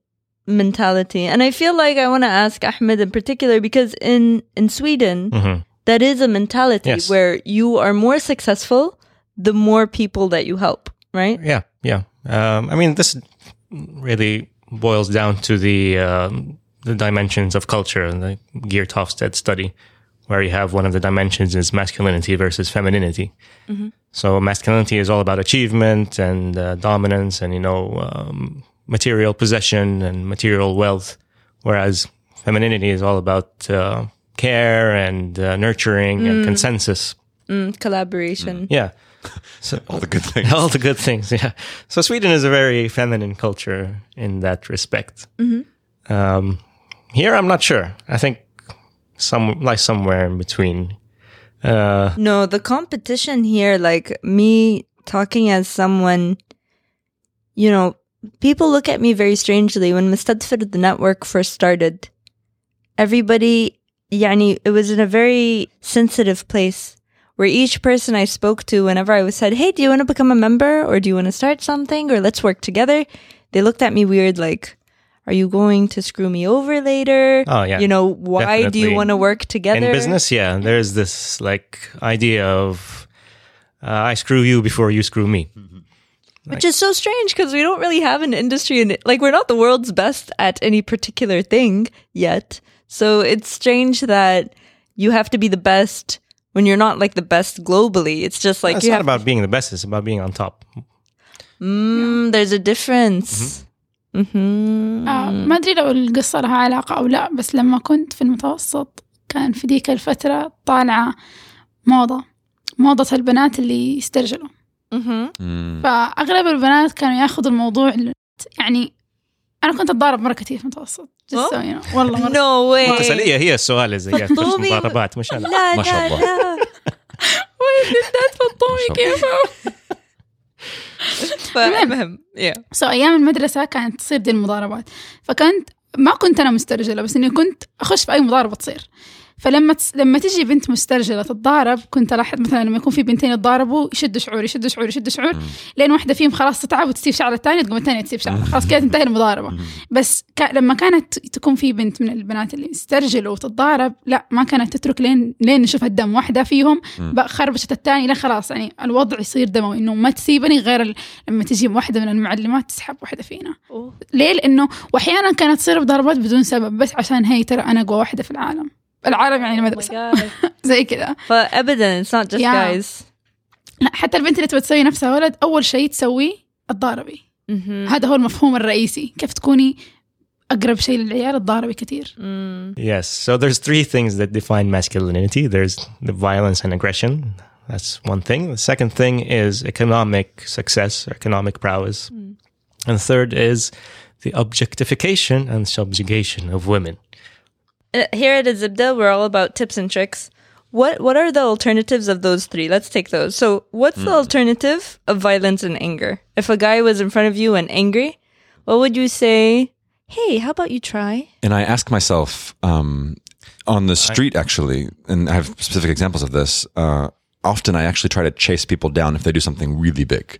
mentality? And I feel like I want to ask Ahmed in particular because in in Sweden mm-hmm. that is a mentality yes. where you are more successful the more people that you help, right? Yeah, yeah. Um, I mean, this really boils down to the um, the dimensions of culture and the Geert Hofstede study, where you have one of the dimensions is masculinity versus femininity. So masculinity is all about achievement and uh, dominance, and you know, um, material possession and material wealth, whereas femininity is all about uh, care and uh, nurturing and consensus. mm, collaboration Yeah. So [laughs] All the good things. [laughs] all the good things, yeah. So Sweden is a very feminine culture in that respect. Um, here, I'm not sure. I think some like somewhere in between. Uh, no the competition here like me talking as someone you know people look at me very strangely when Mustadfir the network first started everybody yani it was in a very sensitive place where each person I spoke to whenever I was said hey do you want to become a member or do you want to start something or let's work together they looked at me weird like are you going to screw me over later Oh, yeah. you know why do you want to work together in business, yeah, there's this like idea of uh, I screw you before you screw me. Which is so strange because we don't really have an industry in it. Like, we're not the world's best at any particular thing yet. So it's strange that you have to be the best when you're not like the best globally. It's just like it's you not have about being the best, it's about being on top. Mm, there's a difference. Mm-hmm. آه ما أدري لو القصة لها علاقة أو لا بس لما كنت في المتوسط كان في ديك الفترة طالعة موضة موضة البنات اللي يسترجلوا. فأغلب البنات كانوا ياخذوا الموضوع ال- يعني أنا كنت أتضارب مرة كثير في المتوسط Just so you know. والله مرة [laughs] No way. تسألية هي السؤال فطومي. مضاربات مش أنا لا ما شاء الله. لا [laughs] وين بالذات فطومي كيف [laughs] فالمهم yeah. سو أيام المدرسة كانت تصير دي المضاربات فكنت ما كنت أنا مسترجلة بس إني كنت أخش في أي مضاربة تصير فلما تس... لما تجي بنت مسترجلة تتضارب كنت الاحظ مثلا لما يكون في بنتين يتضاربوا يشدوا شعور يشدوا شعور يشدوا شعور لين واحدة فيهم خلاص تتعب وتسيب شعر الثانية تقوم الثانية تسيب شعر خلاص كده تنتهي المضاربة. بس ك... لما كانت تكون في بنت من البنات اللي يسترجلوا وتتضارب لا ما كانت تترك لين لين نشوف الدم. واحدة فيهم خربشت الثانية لا خلاص يعني الوضع يصير دموي إنه ما تسيبني غير ال... لما تجي واحدة من المعلمات تسحب واحدة فينا. ليه؟ لأنه وأحيانا كانت تصير بضربات بدون سبب بس عشان هي ترى أنا أقوى واحدة في العالم. العالم يعني المدرسة [laughs] زي كذا فابدا it's not just Yeah. guys لا حتى البنت اللي تبغى تسوي نفسها ولد أول شيء تسويه تضاربي Mhm. هذا هو المفهوم الرئيسي كيف تكوني أقرب شيء للعيال تضاربي كثير Mm. Yes. So there's three things that define masculinity. There's the violence and aggression. That's one thing. The second thing is economic success or economic prowess. And the third is the objectification and subjugation of women. Uh, Here at Azibda, we're all about tips and tricks. What what are the alternatives of those three? Let's take those. So, what's the alternative of violence and anger? If a guy was in front of you and angry, what would you say? Hey, how about you try? And I ask myself um, on the street, actually, and I have specific examples of this. Uh, often I actually try to chase people down if they do something really big.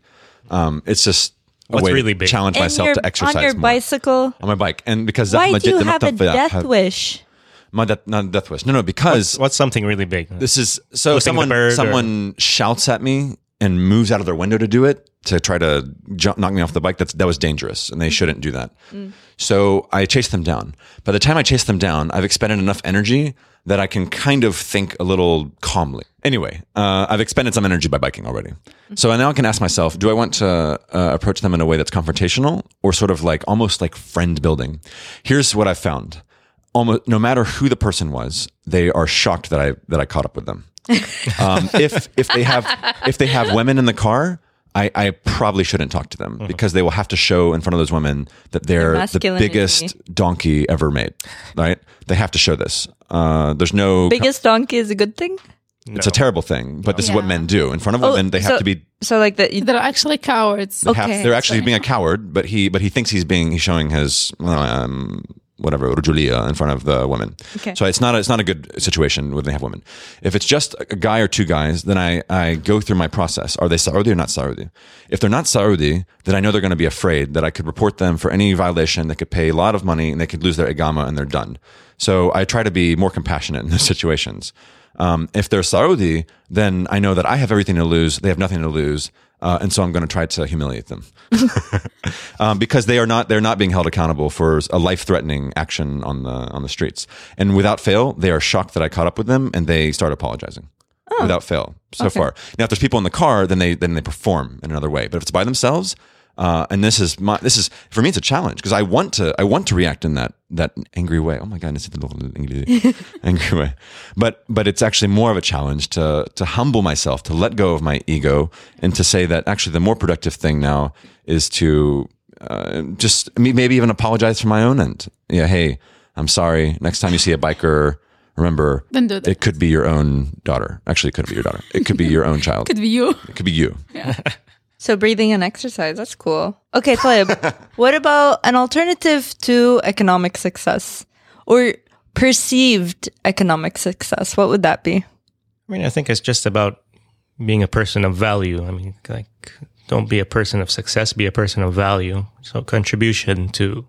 Um, it's just a What's way really big? challenge And myself you're to exercise on your more. bicycle. on my bike, and because Why my do you have a death have- wish? My death, not death wish. No, no, because What's something really big? this is so Flipping the someone or- someone shouts at me and moves out of their window to do it to try to jump, knock me off the bike. That's that was dangerous, and they shouldn't do that. So I chase them down. By the time I chase them down, I've expended enough energy that I can kind of think a little calmly. Anyway, uh, I've expended some energy by biking already. So now I can ask myself, do I want to uh, approach them in a way that's confrontational or sort of like almost like friend building? Here's what I've found. Almost no matter who the person was, they are shocked that I that I caught up with them. Um, [laughs] if if they have if they have women in the car, I, I probably shouldn't talk to them because they will have to show in front of those women that they're the masculinity. biggest donkey ever made. Right? They have to show this. Uh, there's no. Biggest donkey is a good thing. It's a terrible thing, but this is what men do in front of women. They have so, to be. so like that. They're actually cowards They have, Okay. they're actually being a coward, but he but he thinks he's being he's showing his um, whatever rujulia in front of the women. Okay. So it's not a, it's not a good situation when they have women. If it's just a guy or two guys, then I I go through my process. Are they Saudi or not Saudi? If they're not Saudi, then I know they're going to be afraid that I could report them for any violation. They could pay a lot of money and they could lose their iqama and they're done. So I try to be more compassionate in those [laughs] situations. Um, if they're Saudi, then I know that I have everything to lose. They have nothing to lose. Uh, and so I'm going to try to humiliate them [laughs] um, because they are not they're not being held accountable for a life threatening action on the on the streets. And without fail, they are shocked that I caught up with them and they start apologizing. Without fail, so far. Now, if there's people in the car, then they then they perform in another way. But if it's by themselves, uh, and this is my this is for me, it's a challenge because I want to I want to react in that that angry way. Oh my god, it's angry [laughs] angry way. But but it's actually more of a challenge to to humble myself, to let go of my ego, and to say that actually the more productive thing now is to uh, just maybe even apologize for my own end. Yeah, hey, I'm sorry. Next time you see a biker, remember it could be your own daughter. Actually, it could be your daughter. It could be your own child. [laughs] could be you It could be you. [laughs] so breathing and exercise. That's cool. Okay, Talib. [laughs] what about an alternative to economic success or perceived economic success? What would that be? I mean, I think it's just about being a person of value. I mean, like, don't be a person of success, be a person of value. So, contribution to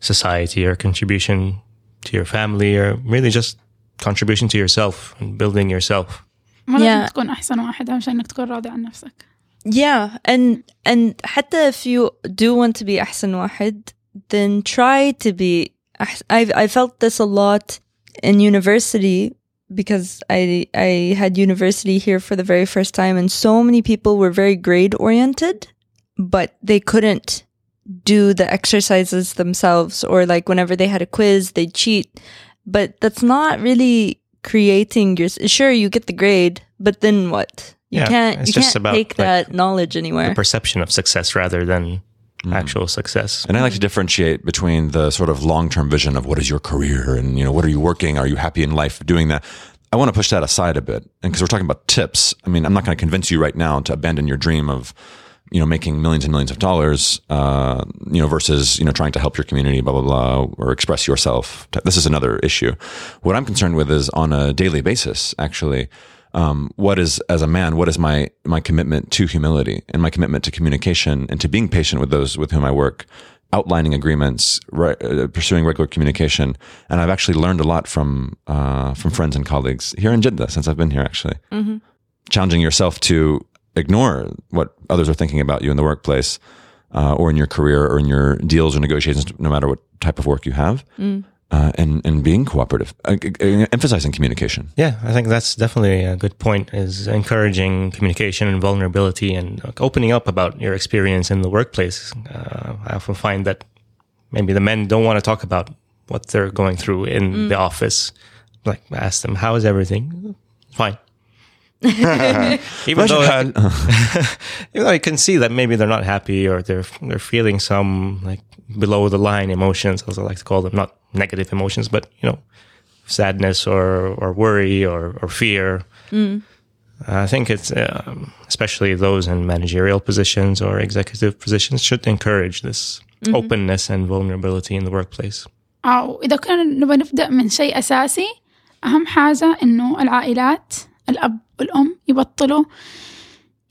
society or contribution to your family or really just contribution to yourself and building yourself. ما لازم Yeah. تكون أحسن واحد أهم شيء إنك تكون راضي عن نفسك Yeah, and and حتى if you do want to be أحسن واحد, then try to be. أحس- I I felt this a lot in university because I I had university here for the very first time, and so many people were very grade oriented, but they couldn't do the exercises themselves, or like whenever they had a quiz, they cheat. But that's not really creating your. Sure, you get the grade, but then what? You Yeah, can't. it's you just can't about, take like, that knowledge anywhere. The perception of success rather than Mm. actual success. And I like to differentiate between the sort of long term vision of what is your career and, you know, what are you working? Are you happy in life doing that? I want to push that aside a bit. And because we're talking about tips, I mean, I'm not going to convince you right now to abandon your dream of, you know, making millions and millions of dollars, uh, you know, versus, you know, trying to help your community, blah, blah, blah, or express yourself. This is another issue. What I'm concerned with is on a daily basis, actually, um, what is as a man what is my my commitment to humility and my commitment to communication and to being patient with those with whom i work outlining agreements re- uh, pursuing regular communication. And i've actually learned a lot from uh, from friends and colleagues here in jeddah since i've been here actually. Challenging yourself to ignore what others are thinking about you in the workplace uh, or in your career or in your deals or negotiations no matter what type of work you have uh, and and being cooperative uh, uh, emphasizing communication Yeah, I think that's definitely a good point. Is encouraging communication and vulnerability and opening up about your experience in the workplace. Uh, I often find that maybe the men don't want to talk about what they're going through in the office. Like ask them, "How is everything?" Fine. even [laughs] [laughs] though even though I can see that maybe they're not happy or they're they're feeling some like below the line emotions, as I like to call them, not negative emotions, but you know, sadness or or worry or or fear. I think it's um, especially those in managerial positions or executive positions should encourage this openness and vulnerability in the workplace. أو إذا كنا نبغى نبدأ من شيء أساسي أهم حاجة إنه العائلات الأب والأم يبطلوا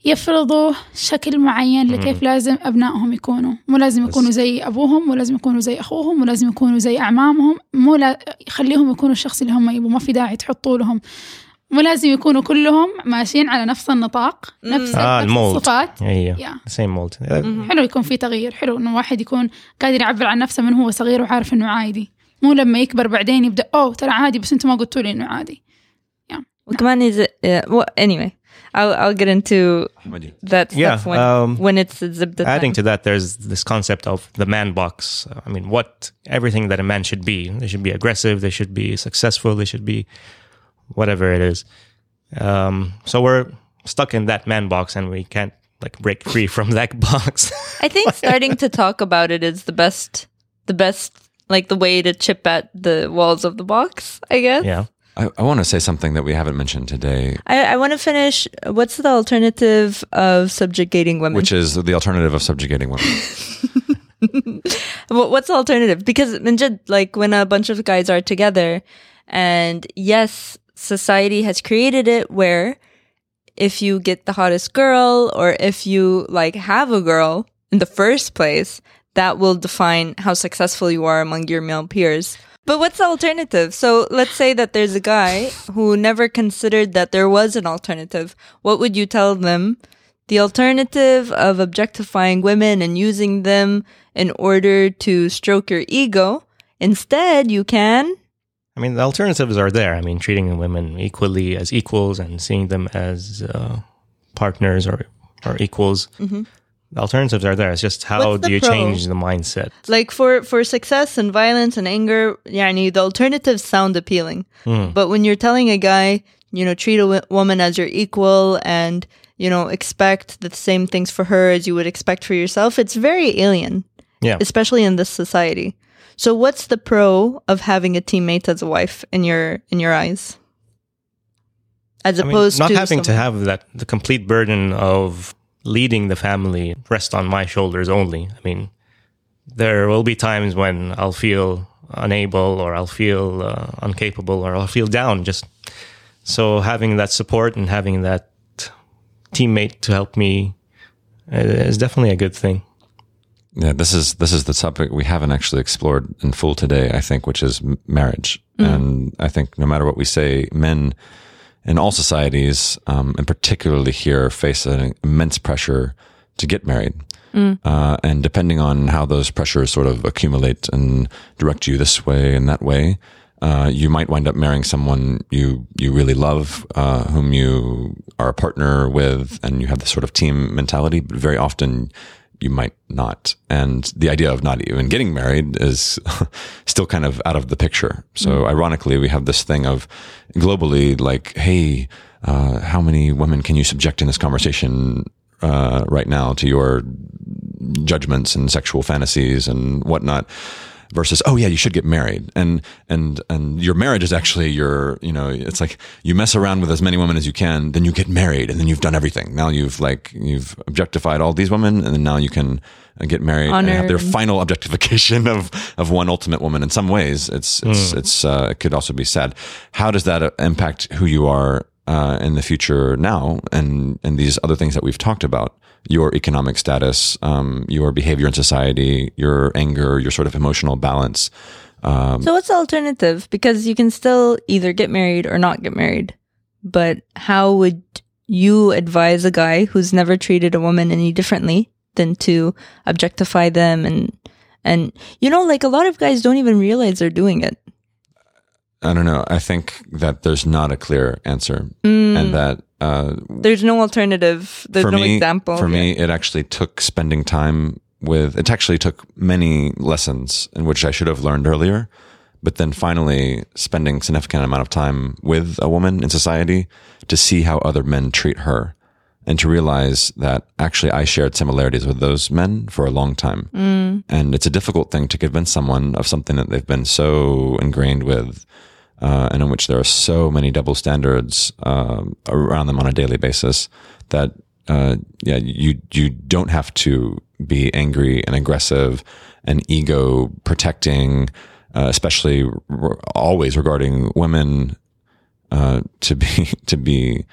يفرضوا شكل معين لكيف لازم أبنائهم يكونوا. مو لازم يكونوا زي أبوهم مو لازم يكونوا زي أخوهم مو لازم يكونوا زي أعمامهم. مو لا يخليهم يكونوا الشخص اللي هم يبغوا ما في داعي تحطوا لهم. مو لازم يكونوا كلهم ماشيين على نفس النطاق نفس, آه، نفس. الصفات. Yeah, Yeah. Uh, حلو يكون في تغيير. حلو إنه واحد يكون قادر يعبر عن نفسه من هو صغير وعارف إنه عادي. مو لما يكبر بعدين يبدأ أوه ترى عادي بس أنتم ما قلتوا لي إنه عادي. وكمان is it, yeah, well, anyway, I'll I'll get into that stuff Yeah, when um, when it's the zibda adding time. to that, there's this concept of the man box. I mean, what everything that a man should be. They should be aggressive. They should be successful. They should be whatever it is. Um, so we're stuck in that man box, and we can't like break free from that [laughs] box. I think starting to talk about it is the best, the best, like the way to chip at the walls of the box. I guess. yeah. I, I want to say something that we haven't mentioned today, I, I want to finish. What's the alternative of subjugating women? which is the alternative of subjugating women. [laughs] What's the alternative? Because like when a bunch of guys are together, and yes, society has created it where if you get the hottest girl or if you like have a girl in the first place, that will define how successful you are among your male peers. But what's the alternative? So let's say that there's a guy who never considered that there was an alternative. What would you tell them? The alternative of objectifying women and using them in order to stroke your ego. Instead, you can. I mean, the alternatives are there. I mean, treating women equally as equals and seeing them as uh, partners or or equals. The alternatives are there. It's just how What's do you pro? change the mindset? Like for, for success and violence and anger, yani, the alternatives sound appealing. Hmm. But when you're telling a guy, you know, treat a w- woman as your equal and, you know, expect the same things for her as you would expect for yourself, it's very alien. Yeah. especially in this society. So what's the pro of having a teammate as a wife in your in your eyes? As I mean, opposed not to not having to have that the complete burden of leading the family rest on my shoulders only. I mean, there will be times when I'll feel unable or I'll feel uh, incapable or I'll feel down. Just so having that support and having that teammate to help me uh, is definitely a good thing. Yeah, this is this is the topic we haven't actually explored in full today. I think, which is marriage, and I think no matter what we say, men in all societies, um, and particularly here, face an immense pressure to get married. Uh, and depending on how those pressures sort of accumulate and direct you this way and that way, uh, you might wind up marrying someone you you really love, uh, whom you are a partner with, and you have this sort of team mentality. But very often, you might not. And the idea of not even getting married is [laughs] still kind of out of the picture. So, ironically, we have this thing of globally, like, hey, uh, how many women can you subject in this conversation uh, right now to your judgments and sexual fantasies and whatnot? Versus oh yeah you should get married. And and and your marriage is actually your you know it's like you mess around with as many women as you can then you get married and then you've done everything. Now you've like you've objectified all these women and then now you can uh, get married and have their final objectification [laughs] of of one ultimate woman. In some ways it's it's it's uh, it could also be sad. How does that uh, impact who you are uh, in the future now and and these other things that we've talked about your economic status um, your behavior in society your anger your sort of emotional balance So what's the alternative? Because you can still either get married or not get married. But how would you advise a guy who's never treated a woman any differently than to objectify them and and you know like a lot of guys don't even realize they're doing it. I don't know. I think that there's not a clear answer, Mm. and that uh, There's no alternative. There's no me, example. for me, it actually took spending time with. It actually took many lessons in which I should have learned earlier, but then finally spending significant amount of time with a woman in society to see how other men treat her, and to realize that actually I shared similarities with those men for a long time, and it's a difficult thing to convince someone of something that they've been so ingrained with uh, and in which there are so many double standards um, around them on a daily basis that uh, yeah you you don't have to be angry and aggressive and ego protecting uh, especially r- always regarding women uh, to be [laughs] to be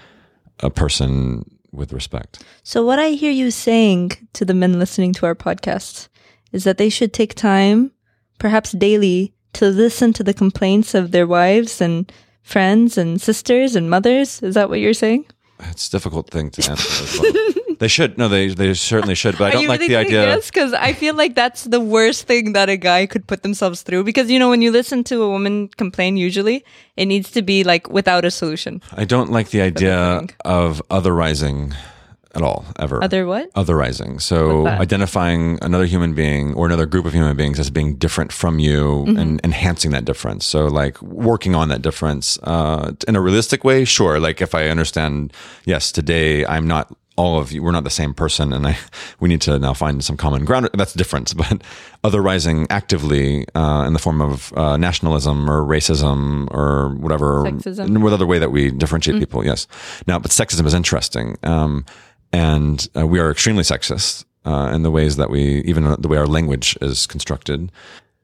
a person with respect. So what I hear you saying to the men listening to our podcast is that they should take time, perhaps daily, to listen to the complaints of their wives and friends and sisters and mothers. Is that what you're saying? it's a difficult thing to answer well. they should no they they certainly should but I don't like the idea Yes, because I feel like that's the worst thing that a guy could put themselves through. Because you know, when you listen to a woman complain, usually it needs to be like without a solution. I don't like the idea of otherizing at all, ever. Other what? Otherizing. So identifying another human being or another group of human beings as being different from you Mm-hmm. and enhancing that difference. So like working on that difference uh, in a realistic way, sure. Like if I understand, yes, today I'm not all of you, we're not the same person and I, [laughs] we need to now find some common ground. That's different, [laughs] but otherizing actively uh, in the form of uh, nationalism or racism or whatever, Sexism. other way that we differentiate people. Yes. Now, but sexism is interesting. Um, and uh, we are extremely sexist uh, in the ways that we, even the way our language is constructed.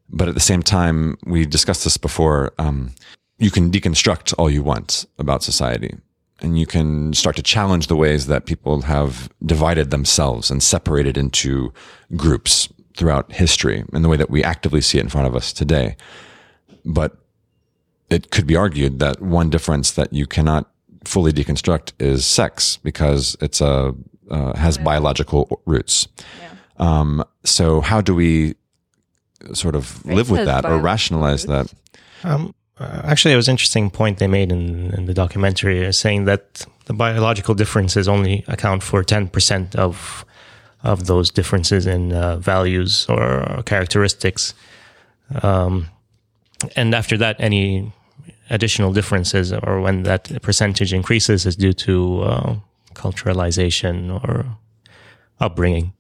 But at the same time, we discussed this before. Um, you can deconstruct all you want about society, and you can start to challenge the ways that people have divided themselves and separated into groups throughout history, in the way that we actively see it in front of us today. But it could be argued that one difference that you cannot fully deconstruct is sex because it's a uh, has biological roots. Um, so how do we sort of live with that or biological rationalize that? Um, uh, actually, it was an interesting point they made in, in the documentary, uh, saying that the biological differences only account for ten percent of of those differences in uh, values or characteristics, um, and after that, any additional differences or when that percentage increases is due to uh, culturalization or upbringing.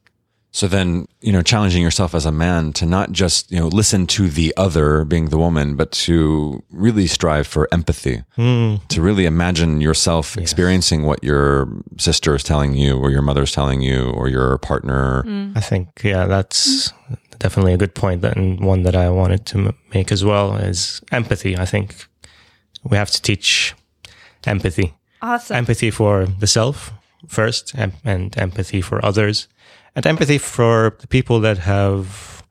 So then, you know, challenging yourself as a man to not just, you know, listen to the other being the woman, but to really strive for empathy, to really imagine yourself experiencing what your sister is telling you or your mother's telling you or your partner. I think, yeah, that's definitely a good point that- and one that I wanted to m- make as well is empathy. I think we have to teach empathy, Awesome. empathy for the self first, em- and empathy for others, and empathy for the people that have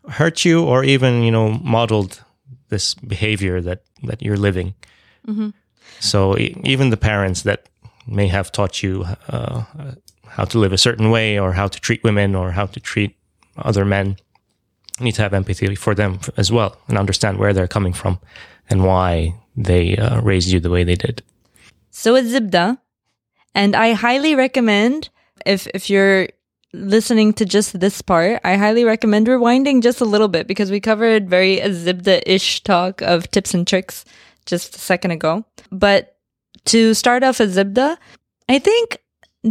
hurt you or even you know modeled this behavior that that you're living. So e- even the parents that may have taught you uh, how to live a certain way or how to treat women or how to treat other men you need to have empathy for them as well and understand where they're coming from and why they uh, raised you the way they did. So it's Zibda. And I highly recommend if if you're listening to just this part, I highly recommend rewinding just a little bit because we covered very Zibda-ish talk of tips and tricks just a second ago. But to start off a Zibda, I think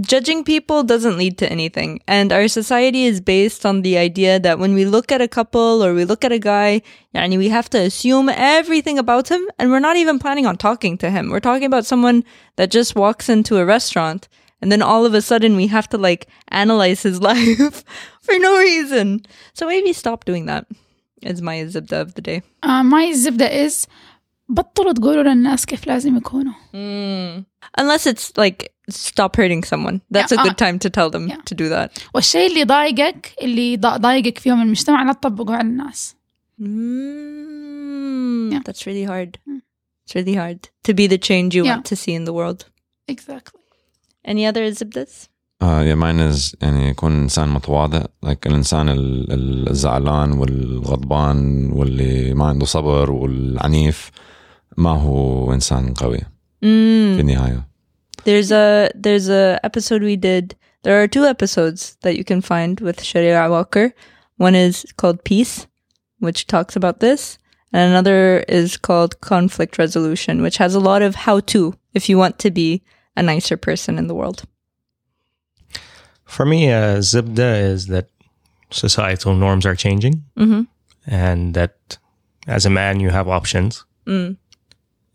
judging people doesn't lead to anything. And our society is based on the idea that when we look at a couple or we look at a guy, yani we have to assume everything about him and we're not even planning on talking to him. We're talking about someone that just walks into a restaurant and then all of a sudden we have to like analyze his [laughs] life for no reason. So maybe stop doing that. Is my zibda of the day. Uh, my zibda is بطلوا تقولوا للناس كيف لازم يكونوا. Unless it's like stop hurting someone. That's Yeah, a good uh, time to tell them yeah. to do that. والشيء اللي ضايقك اللي ضا- ضايقك فيهم المجتمع لا تطبقه على الناس. Mm, Yeah. That's really hard. Mm. It's really hard to be the change you Yeah. want to see in the world. Exactly. Any other zibdas? Uh, yeah, mine is يعني يكون إنسان متواضع like الإنسان ال- ال- الزعلان والغضبان واللي ما عنده صبر والعنيف ما هو إنسان قوي في Mm. النهاية There's a there's a episode we did. There are two episodes that you can find with Sharia Walker. One is called Peace, which talks about this, and another is called Conflict Resolution, which has a lot of how to if you want to be a nicer person in the world. For me, uh, Zibda is that societal norms are changing Mm-hmm. and that as a man, you have options. Mm.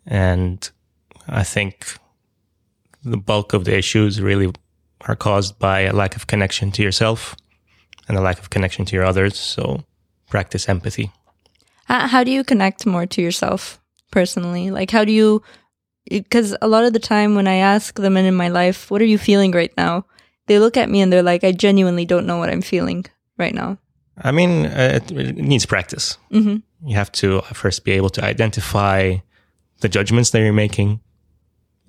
And I think the bulk of the issues really are caused by a lack of connection to yourself and a lack of connection to your others. So practice empathy. How, how do you connect more to yourself personally? Like, how do you? Because a lot of the time when I ask the men in my life, "What are you feeling right now?" They look at me and they're like, "I genuinely don't know what I'm feeling right now." I mean, uh, it, it needs practice. Mm-hmm. You have to first be able to identify the judgments that you're making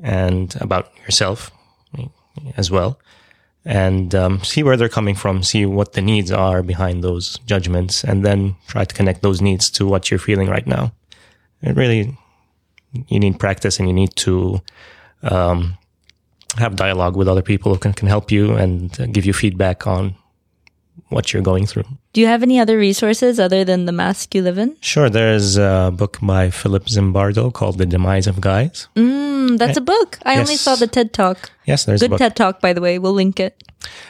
and about yourself as well. And um, see where they're coming from, see what the needs are behind those judgments, and then try to connect those needs to what you're feeling right now. It really, you need practice and you need to um, have dialogue with other people who can, can help you and give you feedback on what you're going through. Do you have any other resources other than the mask you live in? Sure, there's a book by Philip Zimbardo called The Demise of Guys. Mm, that's a book. I only saw the TED Talk. Yes, there's a Good. TED Talk, by the way. We'll link it.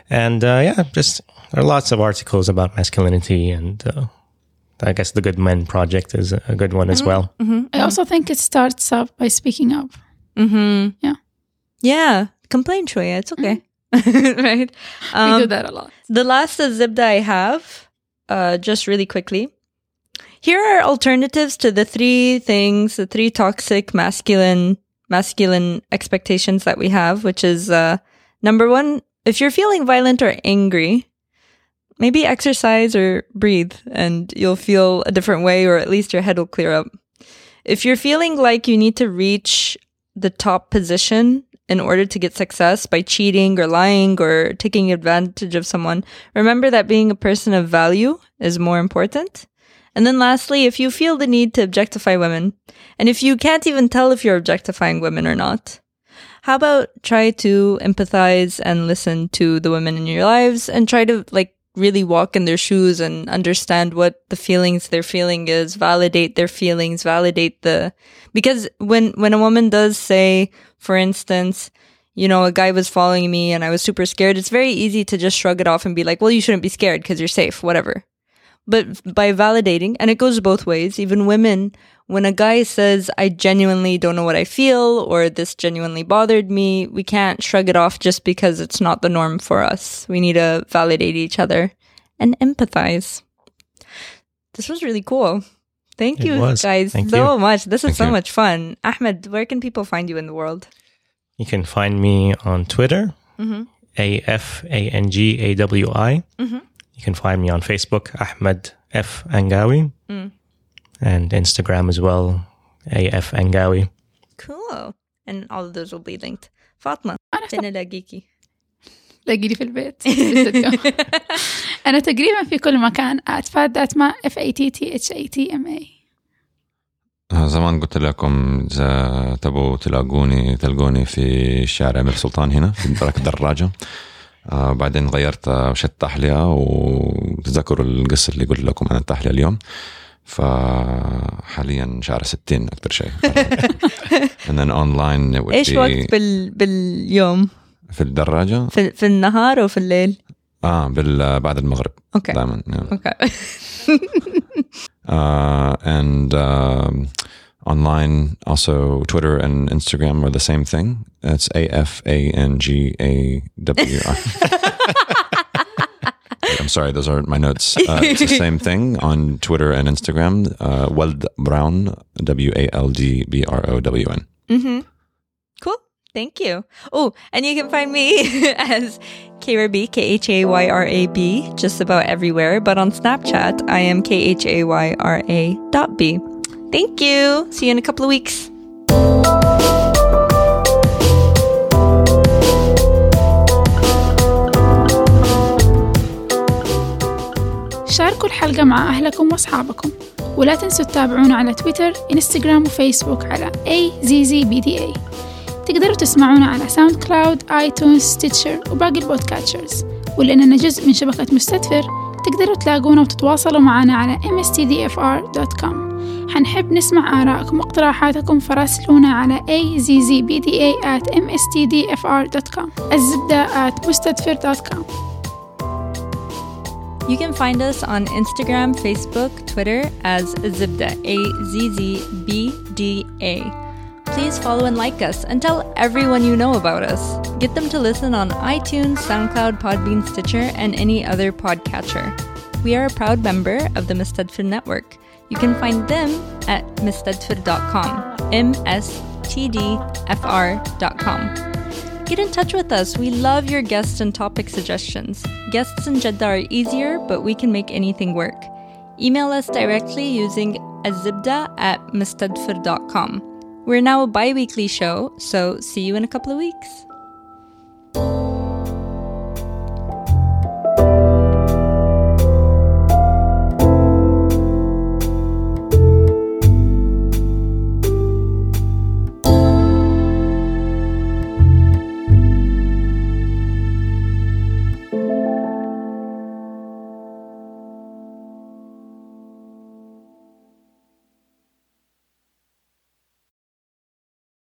And uh, yeah, just there are lots of articles about masculinity, and uh, I guess the Good Men Project is a a good one as well. I also think it starts up by speaking up. Mm-hmm. Yeah. Yeah. Complain, Shoya. It's okay. [laughs] right? we Um, do that a lot. The last zibda I have, uh, just really quickly. Here are alternatives to the three things, the three toxic masculine masculine expectations that we have, which is uh, number one, if you're feeling violent or angry, maybe exercise or breathe, and you'll feel a different way, or at least your head will clear up. If you're feeling like you need to reach the top position in order to get success by cheating or lying or taking advantage of someone, remember that being a person of value is more important. And then lastly, if you feel the need to objectify women, and if you can't even tell if you're objectifying women or not, how about try to empathize and listen to the women in your lives and try to like really walk in their shoes and understand what the feelings they're feeling is, validate their feelings, validate the because when when a woman does say, for instance, you know, a guy was following me and I was super scared, it's very easy to just shrug it off and be like, well, you shouldn't be scared because you're safe, whatever. But by validating, and it goes both ways, even women, when a guy says, I genuinely don't know what I feel, or this genuinely bothered me, we can't shrug it off just because it's not the norm for us. We need to validate each other and empathize. This was really cool. Thank It you was. guys Thank so you. much. This is Thank so you. much fun. Ahmed, where can people find you in the world? You can find me on Twitter, Mhm. A F A N G A W I. Mhm You can find me on Facebook, Ahmed F Angawi, Mm. and Instagram as well, A F Angawi. Cool. and all of those will be linked. Fatma, أنا فين ألاقيكي؟ تلاقيني في البيت في الاستوديو. [laughs] أنا تقريبا في كل مكان أتفاد داتما F A T T H A T M A آه، زمان قلت لكم إذا تبوا تلاقوني تلقوني في شارع أمير سلطان هنا في برك الدراجة آه بعدين غيرت آه، وشت تحلية وتذكروا القصة اللي قلت لكم عن التحلية اليوم. فحاليا شارع 60 أكثر شيء. [laughs] Would إيش be وقت بال... باليوم؟ في الدراجة. في, في النهار وفي الليل؟ آه بال بعد المغرب. أوكي. دائما uh, [laughs] and um, online also Twitter and Instagram are the same thing. It's A F A N G A W. [laughs] I'm sorry, those aren't my notes. Uh, it's the same thing on Twitter and Instagram. Uh, Wald Brown, W A L D B R O W N. Mm-hmm. Cool. Thank you. Oh, and you can find me [laughs] as KRB, K H A Y R A B, just about everywhere. But on Snapchat, I am K H A Y R A dot B. Thank you. See you in a couple of weeks. شاركوا الحلقة مع أهلكم وأصحابكم ولا تنسوا تتابعونا على تويتر إنستغرام وفيسبوك على AZZBDA تقدروا تسمعونا على ساوند كلاود آيتونز ستيتشر وباقي البودكاتشرز ولأننا جزء من شبكة مستدفر تقدروا تلاقونا وتتواصلوا معنا على mstdfr.com حنحب نسمع آرائكم واقتراحاتكم فراسلونا على azzbda at mstdfr.com الزبدة at مستدفر.com You can find us on Instagram, Facebook, Twitter as Zibda, A Z Z B D A. Please follow and like us and tell everyone you know about us. Get them to listen on iTunes, SoundCloud, Podbean, Stitcher, and any other podcatcher. We are a proud member of the Mistedfir Network. You can find them at mistedfir.com, M S T D F R.com. Get in touch with us. We love your guests and topic suggestions. Guests in Jeddah are easier, but we can make anything work. Email us directly using azibda at mustadfir.com. We're now a bi weekly show, so see you in a couple of weeks.